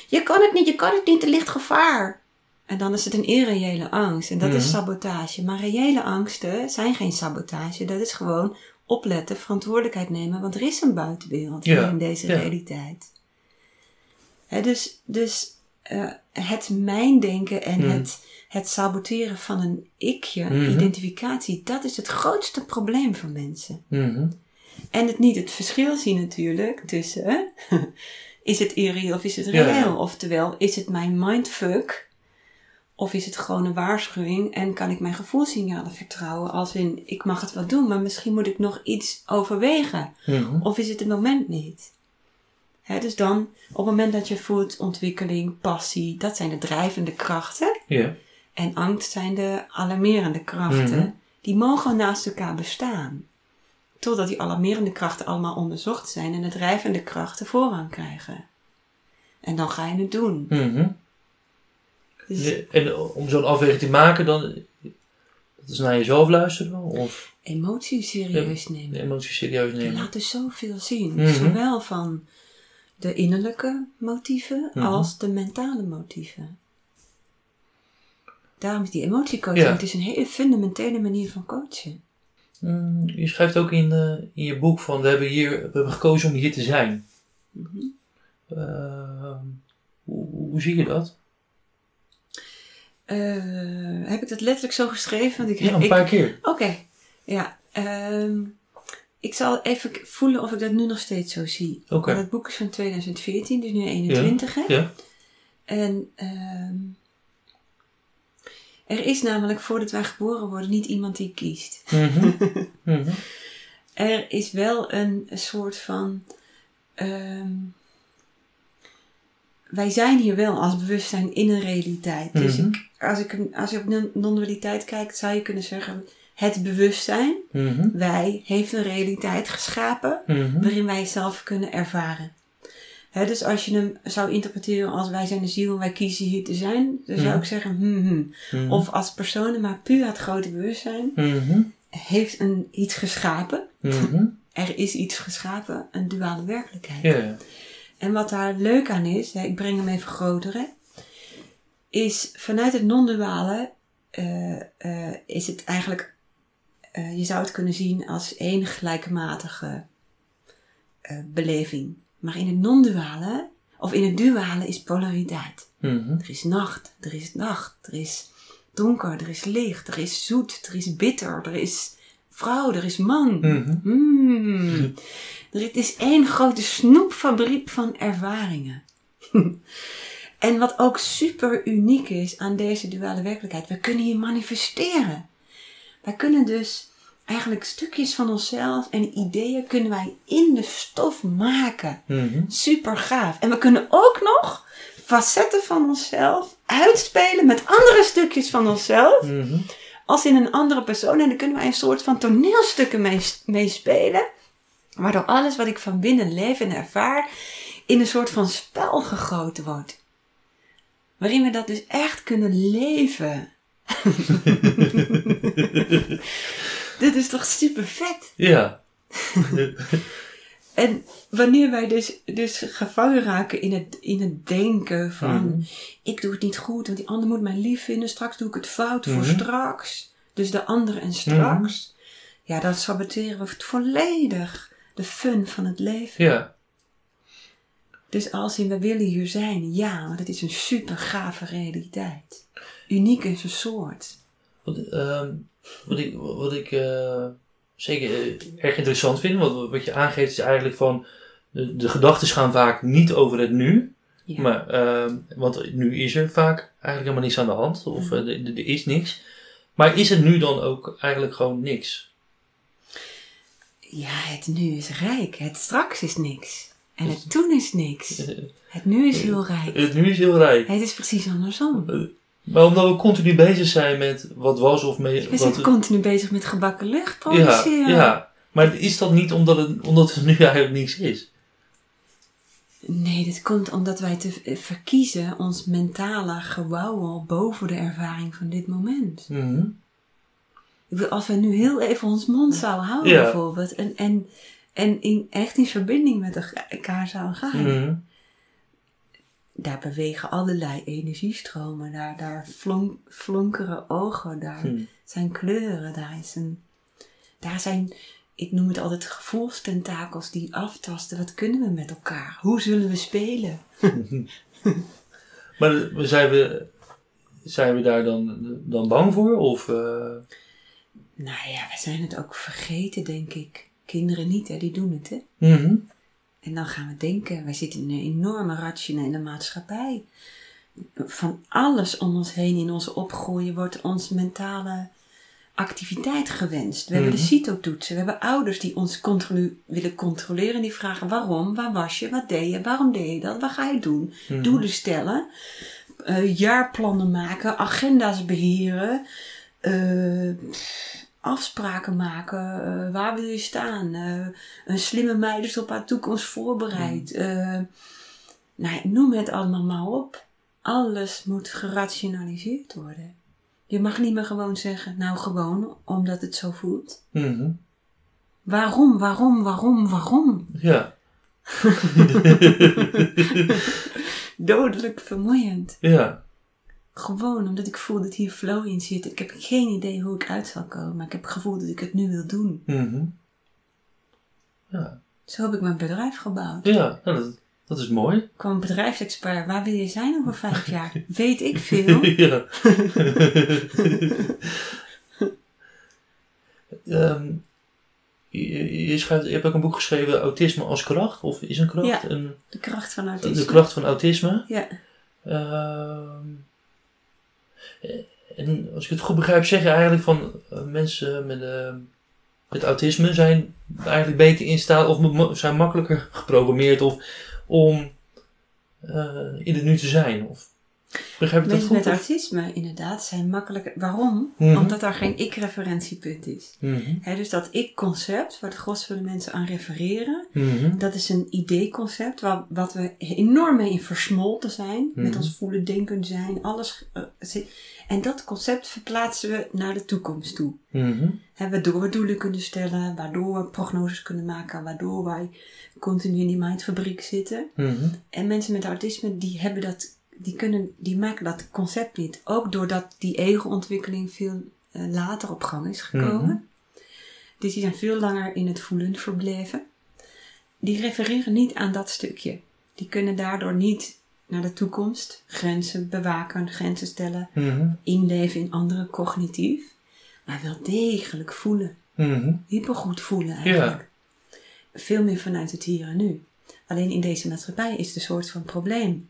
Je kan het niet, je kan het niet, er ligt gevaar. En dan is het een irreële angst. En dat is Mhm. sabotage. Maar reële angsten zijn geen sabotage. Dat is gewoon opletten, verantwoordelijkheid nemen. Want er is een buitenwereld Ja, in deze ja. realiteit. Dus dus eh, het mijndenken en Mhm. het, het saboteren van een ikje, Mhm. identificatie, dat is het grootste probleem van mensen. Mhm. En het niet het verschil zien natuurlijk tussen is het irreëel of is het reëel? ja. Oftewel, is het mijn mindfuck of is het gewoon een waarschuwing en kan ik mijn gevoelssignalen vertrouwen als in ik mag het wel doen, maar misschien moet ik nog iets overwegen. Of is het het moment niet? Dus dan, op het moment dat je voelt ontwikkeling, passie, dat zijn de drijvende krachten. Ja. En angst zijn de alarmerende krachten. Mhm. Die mogen naast elkaar bestaan. Totdat die alarmerende krachten allemaal onderzocht zijn en de drijvende krachten voorrang krijgen. En dan ga je het doen. Mhm. Dus En om zo'n afweging te maken, dan dat is naar jezelf luisteren of emotie serieus nemen. emoties serieus nemen. laten zoveel zien. Mhm. Zowel van de innerlijke motieven Mhm. als de mentale motieven. Daarom is die emotiecoaching, Ja. het is een hele fundamentele manier van coachen. Mm, Je schrijft ook in, eh, in je boek van we hebben, hier, we hebben gekozen om hier te zijn. Mhm. Ehm, hoe, hoe zie je dat? Eh, heb ik dat letterlijk zo geschreven? Want ik, Ja, een ik- paar keer. Oké, ja. ehm, ik zal even voelen of ik dat nu nog steeds zo zie. Oké. Want het boek is van 2014, dus nu 21. Hè? Ja. En ehm, er is namelijk voordat wij geboren worden niet iemand die kiest. Mhm. Mhm. Er is wel een, een soort van. ehm, wij zijn hier wel als bewustzijn in een realiteit. Dus Mhm. ik, als, ik, als je op non- non-dualiteit kijkt, zou je kunnen zeggen: het bewustzijn, Mhm. wij, heeft een realiteit geschapen Mhm. waarin wij zelf kunnen ervaren. Dus als je hem zou interpreteren als wij zijn de ziel en wij kiezen hier te zijn, dan zou Mhm. ik zeggen: hmm, hmm. Of als personen, maar puur het grote bewustzijn heeft een, iets geschapen. Er is iets geschapen, een duale werkelijkheid. En wat daar leuk aan is, hè, ik breng hem even groter, hè, is vanuit het non-duale eh, eh, is het eigenlijk, eh, je zou het kunnen zien als één gelijkmatige eh, beleving. Maar in het non-duale, of in het duale, is polariteit. Mhm. Er is nacht, er is nacht, er is donker, er is licht, er is zoet, er is bitter, er is vrouw, er is man. Hmm. Het is één grote snoepfabriek van ervaringen. en wat ook super uniek is aan deze duale werkelijkheid, we kunnen hier manifesteren. Wij kunnen dus eigenlijk stukjes van onszelf en ideeën kunnen wij in de stof maken. Mhm. Super gaaf. En we kunnen ook nog facetten van onszelf uitspelen met andere stukjes van onszelf Mhm. als in een andere persoon. En dan kunnen wij een soort van toneelstukken mee, mee. Waardoor alles wat ik van binnen leef en ervaar in een soort van spel gegoten wordt. Waarin we dat dus echt kunnen leven. Dit is toch super vet? Ja. En wanneer wij dus, dus gevangen raken in het, in het denken van... Mhm. ik doe het niet goed, want die ander moet mij lief vinden. Straks doe ik het fout voor Mhm. straks. Dus de ander en straks. Ja, dan saboteren we volledig de fun van het leven. Ja. Dus als in we willen hier zijn, ja, want het is een super gave realiteit. Uniek in zijn soort. Wat, ehm, wat ik, wat ik eh, zeker eh, erg interessant vind, wat, wat je aangeeft, is eigenlijk van de, de gedachten gaan vaak niet over het nu. Ja. Maar, ehm, want nu is er vaak eigenlijk helemaal niets aan de hand, of eh, er- is niks. Maar is het nu dan ook eigenlijk gewoon niks? ja, het nu is rijk. Het straks is niks. En het toen is niks. Het nu is heel rijk. Het nu is heel rijk. Het is precies andersom. Maar omdat we continu bezig zijn met wat was of mee. We zijn continu bezig met gebakken lucht ja, produceren. ja, maar is dat niet omdat het, omdat het nu eigenlijk niks is? Nee, dit komt omdat wij te verkiezen ons mentale gewauwel boven de ervaring van dit moment. Ik bedoel, als wij nu heel even ons mond zouden houden Ja. bijvoorbeeld. En, en, en in, echt in verbinding met elkaar zouden gaan. Mhm. Daar bewegen allerlei energiestromen. Daar, daar flonk, flonkeren ogen. Daar Hm. zijn kleuren. Daar, is een, daar zijn, ik noem het altijd gevoelstentakels die aftasten. Wat kunnen we met elkaar? Hoe zullen we spelen? Maar zijn we, zijn we daar dan, dan bang voor? Of, eh, Nou ja, we zijn het ook vergeten, denk ik. Kinderen niet, hè? Die doen het, hè? mhm. En dan gaan we denken, wij zitten in een enorme rationele maatschappij. Van alles om ons heen in onze opgroeien wordt ons mentale activiteit gewenst. We hebben de Mhm. CITO-toetsen, we hebben ouders die ons controle- willen controleren. En die vragen waarom, waar was je, wat deed je, waarom deed je dat, wat ga je doen? Mhm. Doelen stellen, eh, jaarplannen maken, agenda's beheren, eh, afspraken maken, eh, waar wil je staan? Eh, een slimme meid is op haar toekomst voorbereid. Eh, nou, noem het allemaal maar op. Alles moet gerationaliseerd worden. Je mag niet meer gewoon zeggen, nou gewoon, omdat het zo voelt. Mhm. Waarom, waarom, waarom, waarom? Ja, Dodelijk vermoeiend. ja. Gewoon omdat ik voel dat hier flow in zit. Ik heb geen idee hoe ik uit zal komen, maar ik heb het gevoel dat ik het nu wil doen. Mhm. Ja, Zo heb ik mijn bedrijf gebouwd. ja nou, dat, dat is mooi. Ik kwam een bedrijfsexpert. Waar wil je zijn over vijf jaar? Weet ik veel. ja. Ehm, je, je, schrijft, je hebt ook een boek geschreven, Autisme als kracht. Of is een kracht? Ja. Een, De kracht van autisme. de kracht van autisme. Ja. Ehm, en als ik het goed begrijp, zeg je eigenlijk van eh, mensen met, eh, met autisme zijn eigenlijk beter in staat of zijn makkelijker geprogrammeerd of om eh, in het nu te zijn. Of, begrijp ik dat Mensen goed? met autisme inderdaad zijn makkelijker. Waarom? Mhm. Omdat daar geen ik-referentiepunt is. Mhm. Dus dat ik-concept, waar de gros van de mensen aan refereren, Mhm. dat is een idee-concept waar, wat we enorm mee in versmolten zijn. Met ons voelen, denken, zijn, alles. eh, zit- en dat concept verplaatsen we naar de toekomst toe. Waardoor we doelen kunnen stellen, waardoor we prognoses kunnen maken, waardoor wij continu in die mindfabriek zitten. En mensen met autisme, die hebben dat, die kunnen, die maken dat concept niet. Ook doordat die ego-ontwikkeling veel eh, later op gang is gekomen. Mhm. Dus die zijn veel langer in het voelen verbleven. Die refereren niet aan dat stukje. Die kunnen daardoor niet naar de toekomst grenzen bewaken, grenzen stellen, Mhm. inleven in anderen cognitief. Maar wel degelijk voelen. Mhm. Hypergoed voelen eigenlijk. Veel meer vanuit het hier en nu. Alleen in deze maatschappij is het een soort van probleem.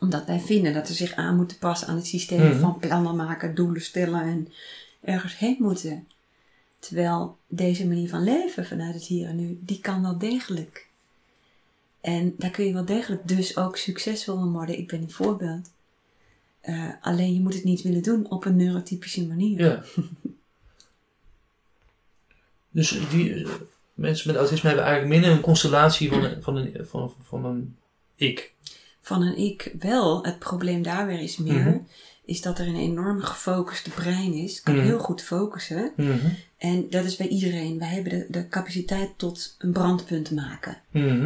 Omdat wij vinden dat ze zich aan moeten passen aan het systeem Mhm. van plannen maken, doelen stellen en ergens heen moeten. Terwijl deze manier van leven vanuit het hier en nu, die kan wel degelijk. En daar kun je wel degelijk dus ook succesvol in worden. Ik ben een voorbeeld. Eh, alleen je moet het niet willen doen op een neurotypische manier. Ja. dus die eh, mensen met autisme hebben eigenlijk minder een constellatie van een, van een, van, van een ik. Van een ik wel. Het probleem daar weer is meer, Mhm. is dat er een enorm gefocuste brein is. Kan Mhm. heel goed focussen. Mhm. En dat is bij iedereen. Wij hebben de, de capaciteit tot een brandpunt maken.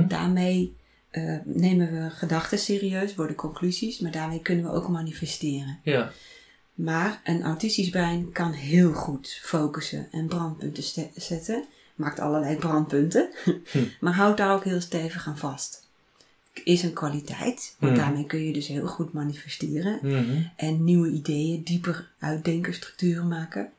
Daarmee eh, nemen we gedachten serieus, worden conclusies, maar daarmee kunnen we ook manifesteren. Ja. Maar een autistisch brein kan heel goed focussen en brandpunten zetten. Maakt allerlei brandpunten, Hm. maar houdt daar ook heel stevig aan vast. Is een kwaliteit, want Mhm. daarmee kun je dus heel goed manifesteren Mhm. en nieuwe ideeën, dieper uitdenken, structuren maken.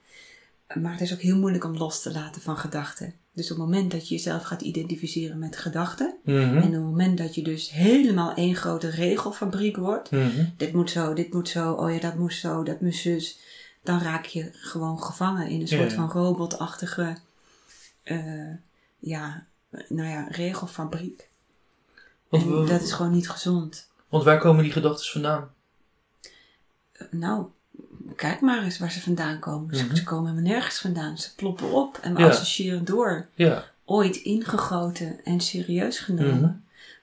Maar het is ook heel moeilijk om los te laten van gedachten. Dus op het moment dat je jezelf gaat identificeren met gedachten, Mhm. en op het moment dat je dus helemaal één grote regelfabriek wordt, dit moet zo, dit moet zo, oh ja, dat moest zo, dat moest zus, dan raak je gewoon gevangen in een soort ja. van robotachtige, eh, ja, nou ja, regelfabriek. Want, En we- dat is gewoon niet gezond. want waar komen die gedachten vandaan? Nou, kijk maar eens waar ze vandaan komen. Ze- Mhm. Ze komen helemaal nergens vandaan. Ze ploppen op en we Ja. associëren door. Ja. Ooit ingegoten en serieus genomen. Mhm.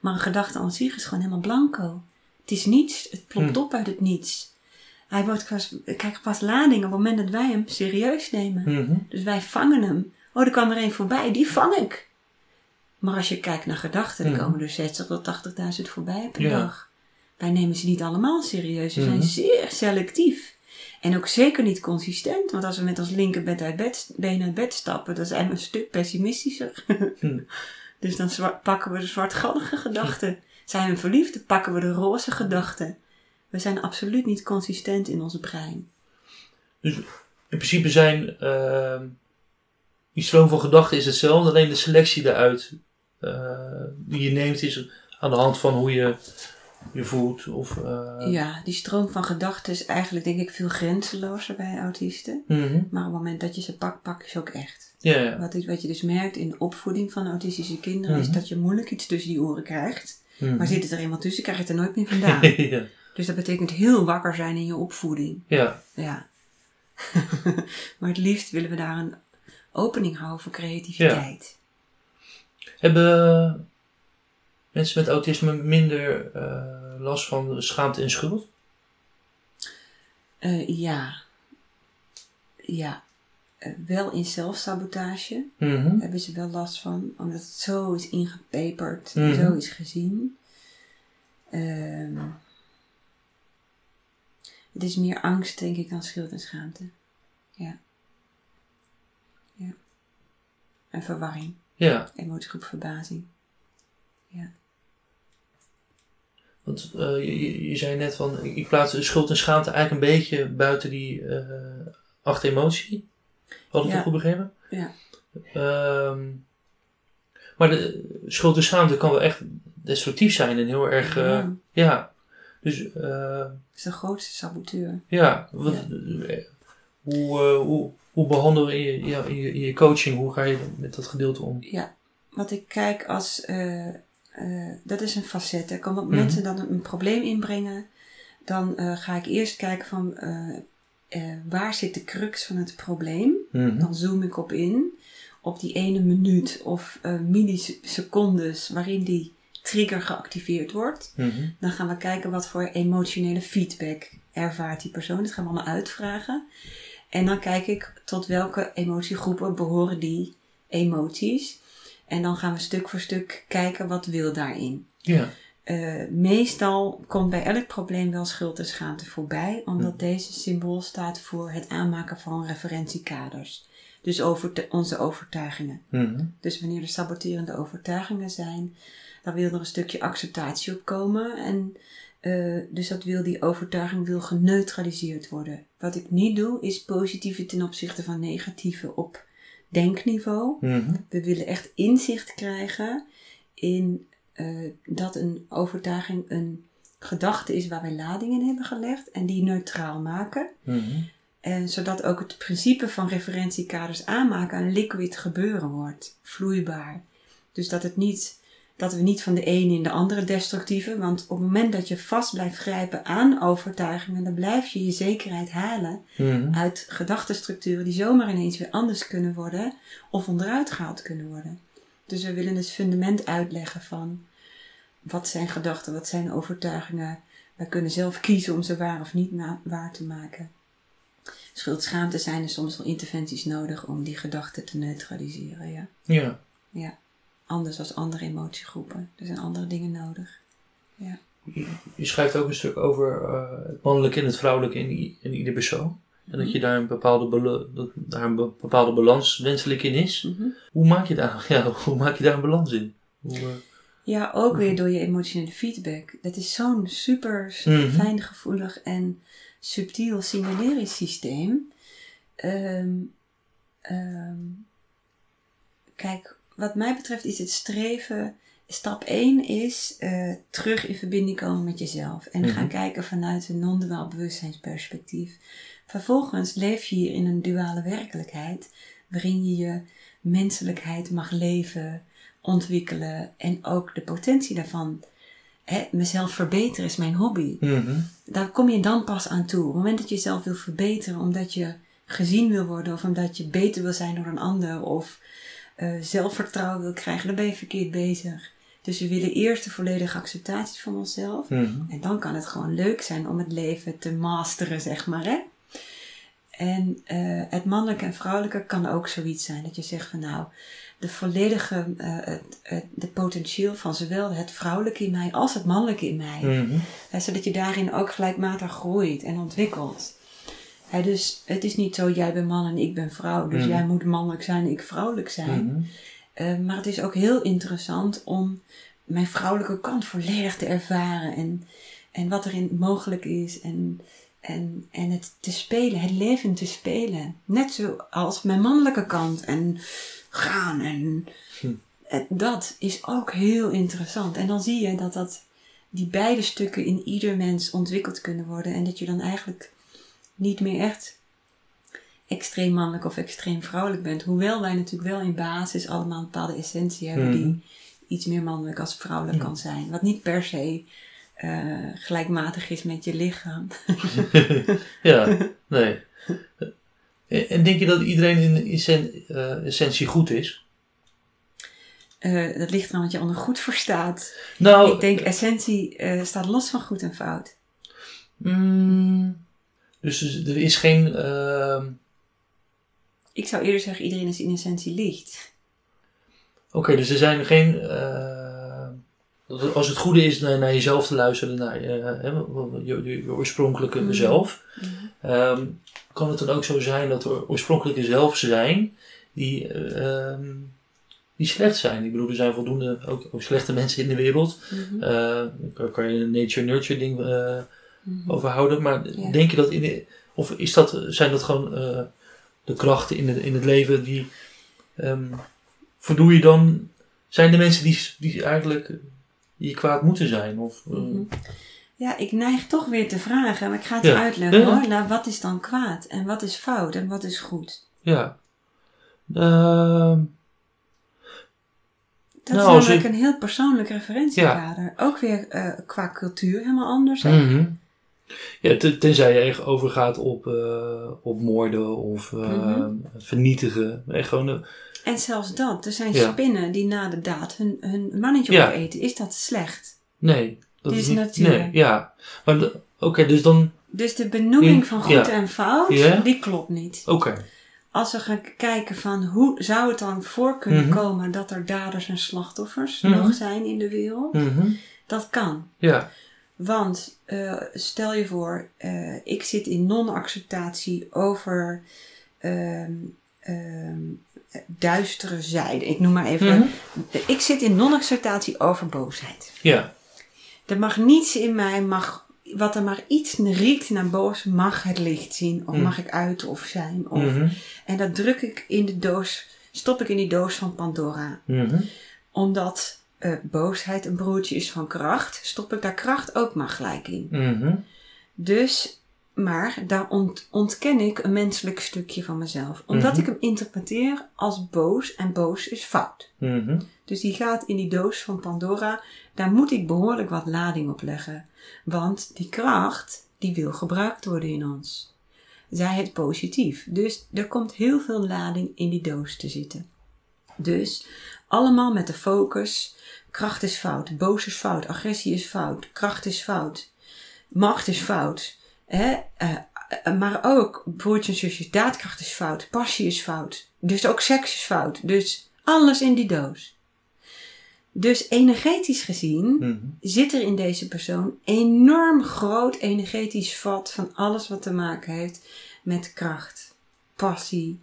Maar een gedachte aan zich is gewoon helemaal blanco. Het is niets. Het plopt Mhm. op uit het niets. Hij wordt pas, krijgt pas lading op het moment dat wij hem serieus nemen. Dus wij vangen hem. Oh, er kwam er een voorbij. Die vang ik. Maar als je kijkt naar gedachten, dan Mhm. komen er 60 tot 80.000 voorbij per Ja. dag. Wij nemen ze niet allemaal serieus. Ze zijn Mhm. zeer selectief. En ook zeker niet consistent. Want als we met ons linkerbeen uit bed, been uit bed stappen, dan zijn we een stuk pessimistischer. Mhm. Dus dan pakken we de zwartgallige gedachten. Zijn we verliefd, dan pakken we de roze gedachten. We zijn absoluut niet consistent in ons brein. Dus in principe zijn ehm, die stroom van gedachten is hetzelfde, alleen de selectie daaruit die je neemt is aan de hand van hoe je je voelt. Of, eh, Ja, die stroom van gedachten is eigenlijk denk ik veel grenzelozer bij autisten. mhm. Maar op het moment dat je ze pakt, pak je ze ook echt. Ja, ja. Wat, ik- wat je dus merkt in de opvoeding van autistische kinderen is Mhm. dat je moeilijk iets tussen die oren krijgt. Mhm. Maar zit het er eenmaal tussen, krijg je het er nooit meer vandaan. ja. dus dat betekent heel wakker zijn in je opvoeding. ja. Ja. maar het liefst willen we daar een opening houden voor creativiteit. Hebben mensen met autisme minder eh, last van schaamte en schuld? Eh, ja. Ja. Eh, wel in zelfsabotage Mhm. hebben ze wel last van, omdat het zo is ingepeperd, Mhm. zo is gezien. Ehm, het is meer angst, denk ik, dan schuld en schaamte. Ja. Ja. En verwarring. Ja, Emotiegroep verbazing. want eh, je, je- zei net van, ik plaats schuld en schaamte eigenlijk een beetje buiten die eh acht emotie. Had ik Ja. dat goed begrepen? Ja. Ehm, maar de schuld en schaamte kan wel echt destructief zijn en heel erg, eh, Ja. ja. Dus, eh, Dat is de grootste saboteur. ja, wat, eh, hoe, eh, hoe, hoe behandel je, je je coaching, hoe ga je met dat gedeelte om? Ja, wat ik kijk als. eh, dat is een facet. Er komen Mhm. mensen dan een, probleem inbrengen. Dan eh, ga ik eerst kijken van. waar zit de crux van het probleem? Mhm. Dan zoom ik op in. Op die ene minuut of millisecondes waarin die trigger geactiveerd wordt. Mhm. Dan gaan we kijken wat voor emotionele feedback ervaart die persoon. Dat gaan we allemaal uitvragen. En dan kijk ik tot welke emotiegroepen behoren die emoties. En dan gaan we stuk voor stuk kijken wat wil daarin. Ja. Eh, meestal komt bij elk probleem wel schuld en schaamte voorbij, omdat deze symbool staat voor het aanmaken van referentiekaders. Dus over onze overtuigingen. Mhm. Dus wanneer er saboterende overtuigingen zijn, dan wil er een stukje acceptatie op komen. En eh, dus dat wil, die overtuiging wil geneutraliseerd worden. Wat ik niet doe, is positieve ten opzichte van negatieve op denkniveau. Mhm. We willen echt inzicht krijgen in eh, dat een overtuiging een gedachte is waar wij lading in hebben gelegd en die neutraal maken. Mhm. En zodat ook het principe van referentiekaders aanmaken een liquid gebeuren wordt, vloeibaar. Dus dat, het niet, dat we niet van de ene in de andere destructieve, want op het moment dat je vast blijft grijpen aan overtuigingen, dan blijf je je zekerheid halen Mhm. uit gedachtenstructuren die zomaar ineens weer anders kunnen worden of onderuit gehaald kunnen worden. Dus we willen het fundament uitleggen van wat zijn gedachten, wat zijn overtuigingen. Wij kunnen zelf kiezen om ze waar of niet waar te maken. Schuld, schaamte zijn er soms wel interventies nodig om die gedachten te neutraliseren. Ja. Ja. ja. Anders als andere emotiegroepen. Er zijn andere dingen nodig. Ja. Je schrijft ook een stuk over eh, het mannelijke en het vrouwelijke in, in ieder persoon. En dat je daar een bepaalde, dat daar een be- bepaalde balans wenselijk in is. Mhm. Hoe maak je daar, ja, hoe maak je daar een balans in? Hoe, eh, Ja, ook weer door je emotionele feedback. Dat is zo'n super Mhm. fijngevoelig en subtiel signaleringssysteem. Ehm, ehm, kijk, wat mij betreft is het streven. Stap 1 is eh, terug in verbinding komen met jezelf. En Mhm. gaan kijken vanuit een non-duaal bewustzijnsperspectief. Vervolgens leef je hier in een duale werkelijkheid. Waarin je je menselijkheid mag leven, ontwikkelen. En ook de potentie daarvan. Hè, mezelf verbeteren is mijn hobby mhm. daar kom je dan pas aan toe. Op het moment dat je jezelf wil verbeteren omdat je gezien wil worden of omdat je beter wil zijn dan een ander of eh, zelfvertrouwen wil krijgen, dan ben je verkeerd bezig. Dus we willen eerst de volledige acceptatie van onszelf. Mhm. En dan kan het gewoon leuk zijn om het leven te masteren, zeg maar. Hè? En eh, het mannelijke en vrouwelijke kan ook zoiets zijn. Dat je zegt van nou, de volledige, eh, het, het, de potentieel van zowel het vrouwelijke in mij als het mannelijke in mij. Mhm. Hè, zodat je daarin ook gelijkmatig groeit en ontwikkelt. Dus het is niet zo, jij bent man en ik ben vrouw. Dus Mhm. jij moet mannelijk zijn en ik vrouwelijk zijn. Mhm. Eh, maar het is ook heel interessant om mijn vrouwelijke kant volledig te ervaren. En, en wat erin mogelijk is. En, en, en het te spelen, het leven te spelen. Net zoals mijn mannelijke kant. En gaan en Hm. en dat is ook heel interessant. En dan zie je dat, dat die beide stukken in ieder mens ontwikkeld kunnen worden. En dat je dan eigenlijk niet meer echt extreem mannelijk of extreem vrouwelijk bent. Hoewel wij natuurlijk wel in basis allemaal een bepaalde essentie hebben die iets meer mannelijk als vrouwelijk Ja. kan zijn. Wat niet per se eh, gelijkmatig is met je lichaam. ja, nee. En en denk je dat iedereen in eh, essentie goed is? Eh, dat ligt eraan wat je onder goed verstaat. Nou, Ik denk essentie staat los van goed en fout. mm, dus er is geen. ehm, Ik zou eerder zeggen, iedereen is in essentie licht. Oké, dus er zijn geen. eh, als het goede is naar, naar jezelf te luisteren, naar eh, je, je, je oorspronkelijke Mhm. zelf, ehm, kan het dan ook zo zijn dat er oorspronkelijke zelf zijn die, eh, ehm, die slecht zijn? Ik bedoel, er zijn voldoende ook, ook slechte mensen in de wereld. Mhm. Daar kan je een nature-nurture ding Mhm. over houden, maar Ja. denk je dat in de, of is dat, zijn dat gewoon eh, de krachten in het, in het leven die ehm voldoe je dan, zijn er mensen die, die eigenlijk die kwaad moeten zijn? Of, eh, Mhm. Ja, ik neig toch weer te vragen, maar ik ga het Ja. uitleggen Ja, hoor. Nou, wat is dan kwaad en wat is fout en wat is goed? Ja. Ehm, Dat Nou, is als namelijk een heel persoonlijk referentiekader. Ook weer eh, qua cultuur helemaal anders. Mhm. Ja, ten- tenzij je echt overgaat op, eh, op moorden of eh, Mhm. vernietigen. Echt gewoon, En zelfs dat. Er zijn Ja. spinnen die na de daad hun, hun mannetje Ja. opeten. Is dat slecht? nee. Dat is is niet, natuur. Nee, ja. Maar oké, dus dan, Dus de benoeming van goed Ja. en fout, die klopt niet. oké. Als we gaan kijken van hoe zou het dan voor kunnen Mhm. komen dat er daders en slachtoffers Mhm. nog zijn in de wereld, dat kan. Ja. Want eh, stel je voor, eh, ik zit in non-acceptatie over ehm, duistere zijde. Ik noem maar even. Mhm. Ik zit in non-acceptatie over boosheid. Ja. Er mag niets in mij, mag, wat er maar iets riekt naar boos, mag het licht zien. Of Mhm. mag ik uiten of zijn. Of, Mhm. En dat druk ik in de doos, stop ik in die doos van Pandora. Omdat eh, boosheid een broertje is van kracht, stop ik daar kracht ook maar gelijk in. Mhm. Dus, maar daar ont- ontken ik een menselijk stukje van mezelf. Omdat Mhm. ik hem interpreteer als boos en boos is fout. Mhm. Dus die gaat in die doos van Pandora. Daar moet ik behoorlijk wat lading op leggen. Want die kracht, die wil gebruikt worden in ons. Zij het positief. Dus er komt heel veel lading in die doos te zitten. Dus allemaal met de focus Kracht is fout, boos is fout, agressie is fout, kracht is fout, macht is fout. Hè? Eh, eh, maar ook broertje en zusjes, daadkracht is fout, passie is fout. Dus ook seks is fout. Dus alles in die doos. Dus energetisch gezien Mhm. zit er in deze persoon enorm groot energetisch vat van alles wat te maken heeft met kracht, passie,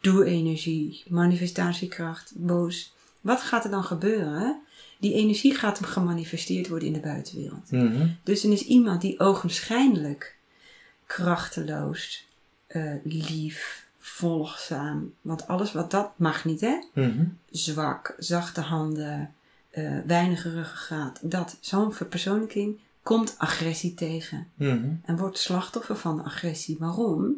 doe-energie, manifestatiekracht, boos. Wat gaat er dan gebeuren? Die energie gaat hem gemanifesteerd worden in de buitenwereld. Mhm. Dus dan is iemand die ogenschijnlijk krachteloos, eh, lief, volgzaam, want alles wat dat mag niet hè, Mhm. zwak, zachte handen, eh weinig ruggengraat. Dat, zo'n verpersoonlijking komt agressie tegen. Mhm. En wordt slachtoffer van agressie. Waarom?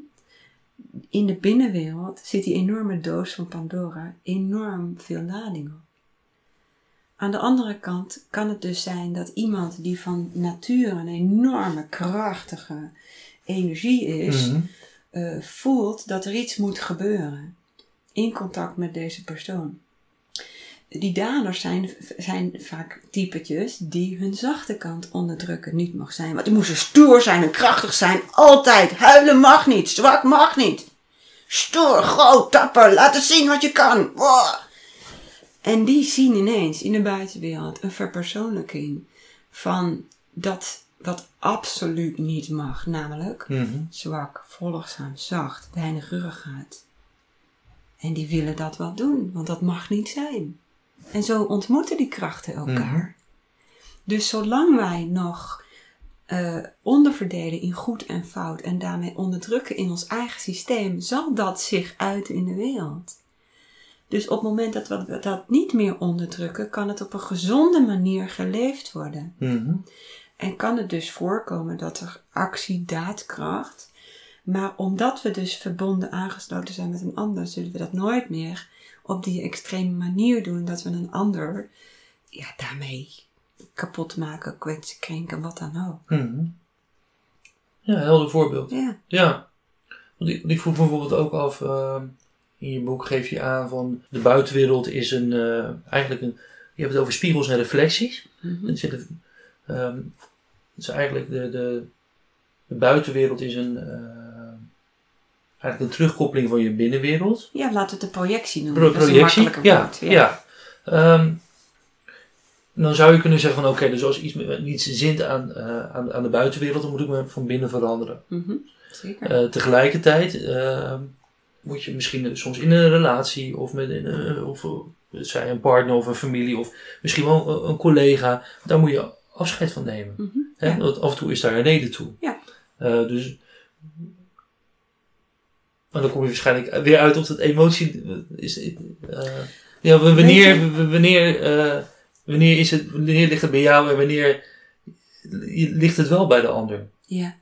In de binnenwereld zit die enorme doos van Pandora enorm veel lading op. Aan de andere kant kan het dus zijn dat iemand die van nature een enorme krachtige energie is, Mhm. eh, voelt dat er iets moet gebeuren in contact met deze persoon. Die daders zijn, zijn vaak typetjes die hun zachte kant onderdrukken niet mag zijn. Want die moesten stoer zijn en krachtig zijn. Altijd. Huilen mag niet. Zwak mag niet. Stoer, groot, dapper. Laten zien wat je kan. Wow. En die zien ineens in de buitenwereld een verpersoonlijking van dat wat absoluut niet mag. Namelijk Mhm. zwak, volgzaam, zacht, weinig ruggengraat. En die willen dat wel doen, want dat mag niet zijn. En zo ontmoeten die krachten elkaar. Mhm. Dus zolang wij nog eh, onderverdelen in goed en fout en daarmee onderdrukken in ons eigen systeem, zal dat zich uiten in de wereld. Dus op het moment dat we dat niet meer onderdrukken, kan het op een gezonde manier geleefd worden. Mhm. En kan het dus voorkomen dat er actie, daadkracht. Maar omdat we dus verbonden aangesloten zijn met een ander, zullen we dat nooit meer op die extreme manier doen. Dat we een ander ja, daarmee kapot maken, kwetsen, krenken, wat dan ook. Mhm. Ja, helder voorbeeld. Ja, Ja. Want ik, vroeg me bijvoorbeeld ook af, ehm, in je boek geef je aan van de buitenwereld is een, eh, eigenlijk een, je hebt het over spiegels en reflecties. Het, zit, ehm, het is eigenlijk de, de, de buitenwereld is een, eh, eigenlijk een terugkoppeling van je binnenwereld. ja we het een projectie noemen. Pro- Dat is een projectie, ja, woord. ja. Ehm, dan zou je kunnen zeggen van oké, dus als iets niet zint aan, eh, aan, aan de buitenwereld, dan moet ik me van binnen veranderen. Mhm, Zeker. Tegelijkertijd ehm, moet je misschien soms in een relatie of met een, eh, of, eh, zij een partner of een familie of misschien wel een, een collega, daar moet je afscheid van nemen. Mhm, Hè? ja. Want af en toe is daar een reden toe. Ja. Eh, dus. Maar dan kom je waarschijnlijk weer uit op dat emotie. eh, Is, eh, ja, wanneer, wanneer, eh, wanneer, is het, wanneer ligt het bij jou en wanneer ligt het wel bij de ander? ja.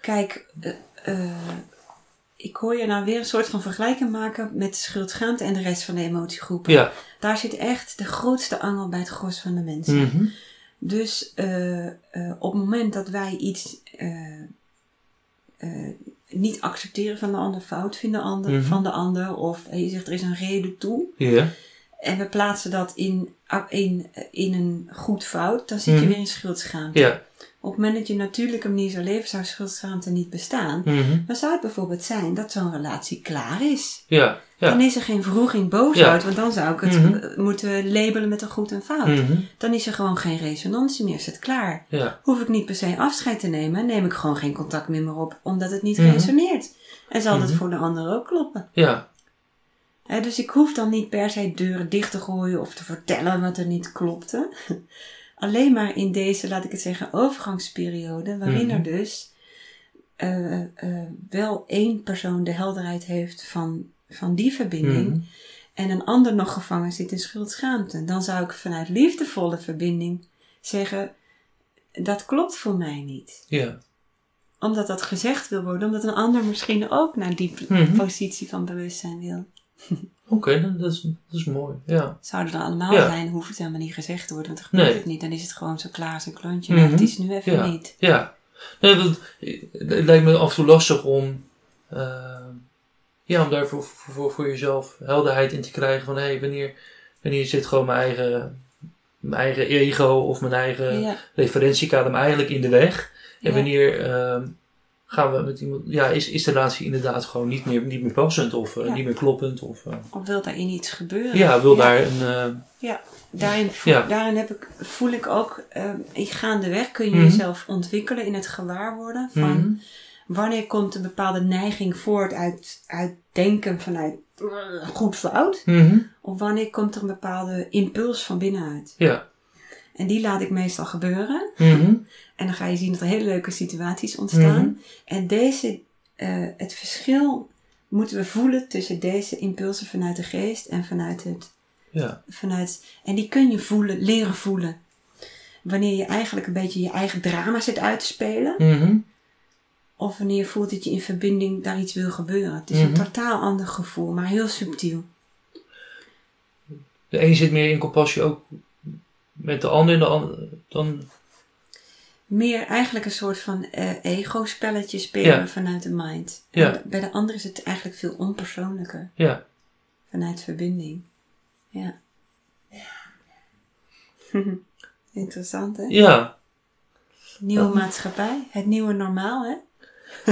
Kijk, eh, eh, ik hoor je nou weer een soort van vergelijking maken met schuld-schaamte en de rest van de emotiegroepen. Ja. Daar zit echt de grootste angel bij het gros van de mensen. Mhm. Dus eh, eh, op het moment dat wij iets eh, niet accepteren van de ander, fout vinden ander, Mhm. van de ander, of je zegt er is een reden toe, en we plaatsen dat in, in, in een goed fout, dan zit je Mhm. weer in schuld-schaamte. Ja. Op het moment dat je natuurlijke manier zou leven, zou schuld-schaamte niet bestaan. Mhm. Dan zou het bijvoorbeeld zijn dat zo'n relatie klaar is. Ja. Dan Ja. is er geen vroeging boos Ja. uit, want dan zou ik het Mhm. eh, moeten labelen met een goed en fout. Mhm. Dan is er gewoon geen resonantie meer, is het klaar. Ja. Hoef ik niet per se afscheid te nemen, neem ik gewoon geen contact meer, meer op, omdat het niet resoneert. En zal dat voor de ander ook kloppen. Ja. Dus ik hoef dan niet per se deuren dicht te gooien of te vertellen wat er niet klopte. Alleen maar in deze, laat ik het zeggen, overgangsperiode, waarin Mhm. er dus eh, eh, wel één persoon de helderheid heeft van, van die verbinding Mhm. en een ander nog gevangen zit in schuld-schaamte. Dan zou ik vanuit liefdevolle verbinding zeggen, dat klopt voor mij niet. Ja. Omdat dat gezegd wil worden, omdat een ander misschien ook naar die Mhm. positie van bewustzijn wil. Oké, dan- dat, is, dat is mooi. Ja. Zouden er allemaal Ja. zijn, hoeft het helemaal niet gezegd te worden, want dan gebeurt Nee. het niet. Dan is het gewoon zo klaar als een klontje. Maar het is nu even Ja. niet. Ja. Nee, dat, het lijkt me af en toe lastig om, eh, ja, om daar voor, voor, voor jezelf helderheid in te krijgen van hé, hey, wanneer, wanneer zit gewoon mijn eigen mijn eigen ego of mijn eigen referentiekader me eigenlijk in de weg. En wanneer ehm, gaan we met iemand, ja, is, is de relatie inderdaad gewoon niet meer, niet meer passend of eh, Ja. niet meer kloppend? Of, eh, of wil daarin iets gebeuren? ja, wil daar een, eh, Daarin, voel, Ja. daarin heb ik, voel ik ook, gaandeweg kun je Mhm. jezelf ontwikkelen in het gewaarworden van mhm, wanneer komt een bepaalde neiging voort uit, uit denken vanuit goed fout, mhm, of wanneer komt er een bepaalde impuls van binnenuit. ja, En die laat ik meestal gebeuren. Mhm, En dan ga je zien dat er hele leuke situaties ontstaan. Mhm. En deze, eh, het verschil moeten we voelen tussen deze impulsen vanuit de geest en vanuit het ja, vanuit, en die kun je voelen, leren voelen. Wanneer je eigenlijk een beetje je eigen drama zit uit te spelen. mhm, Of wanneer je voelt dat je in verbinding daar iets wil gebeuren. Het is Mhm. een totaal ander gevoel, maar heel subtiel. De een zit meer in compassie ook met de ander en de ander dan, Meer eigenlijk een soort van eh, ego-spelletje spelen Ja. vanuit de mind. Ja. Bij de ander is het eigenlijk veel onpersoonlijker. ja, Vanuit verbinding. Ja. Interessant hè? ja. Nieuwe Oh. maatschappij. Het nieuwe normaal hè?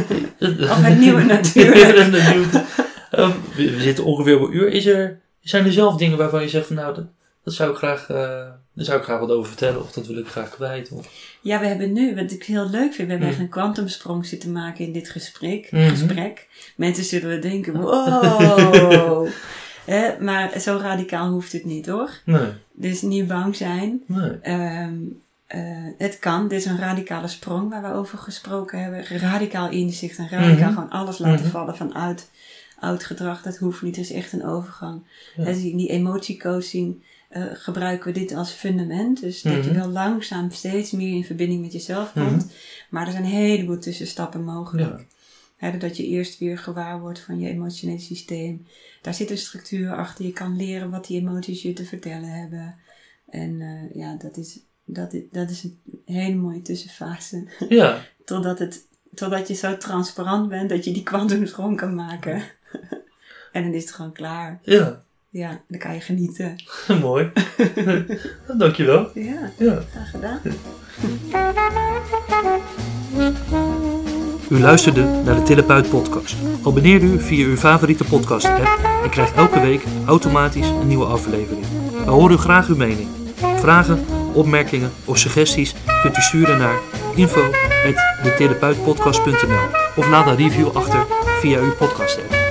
Of het nieuwe natuur. Het nieuwe- Ehm, we, we zitten ongeveer op een uur. Is er, zijn er zelf dingen waarvan je zegt van nou, dat, dat zou ik graag, eh, daar zou ik graag wat over vertellen of dat wil ik graag kwijt? Of, Ja, we hebben nu, wat ik heel leuk vind, we hebben Mm. echt een kwantumsprong zitten maken in dit gesprek. Mhm. gesprek. Mensen zullen we denken, wow. Maar zo radicaal hoeft het niet hoor. nee, Dus niet bang zijn. nee. Ehm, eh, het kan. Dit is een radicale sprong waar we over gesproken hebben. Radicaal inzicht en radicaal Mhm. gewoon alles laten Mhm. vallen van oud, gedrag. Dat hoeft niet. Het is echt een overgang. Ja. In die emotiecoaching eh, gebruiken we dit als fundament. Dus dat je Mhm. wel langzaam steeds meer in verbinding met jezelf Mhm. komt. Maar er zijn een heleboel tussenstappen mogelijk. Ja. Dat je eerst weer gewaar wordt van je emotionele systeem. Daar zit een structuur achter. Je kan leren wat die emoties je te vertellen hebben. En eh, ja, dat is, dat, is, dat is een hele mooie tussenfase. Ja, Totdat, het, totdat je zo transparant bent dat je die kwantumsprong kan maken. en dan is het gewoon klaar. ja. Ja, dan kan je genieten. Mooi. Dankjewel. Ja, Ja. graag gedaan. U luisterde naar de Therapeut podcast. Abonneer u via uw favoriete podcast app en krijgt elke week automatisch een nieuwe aflevering. We horen graag uw mening. Vragen, opmerkingen of suggesties kunt u sturen naar info.detherapeutpodcast.nl of laat een review achter via uw podcast app.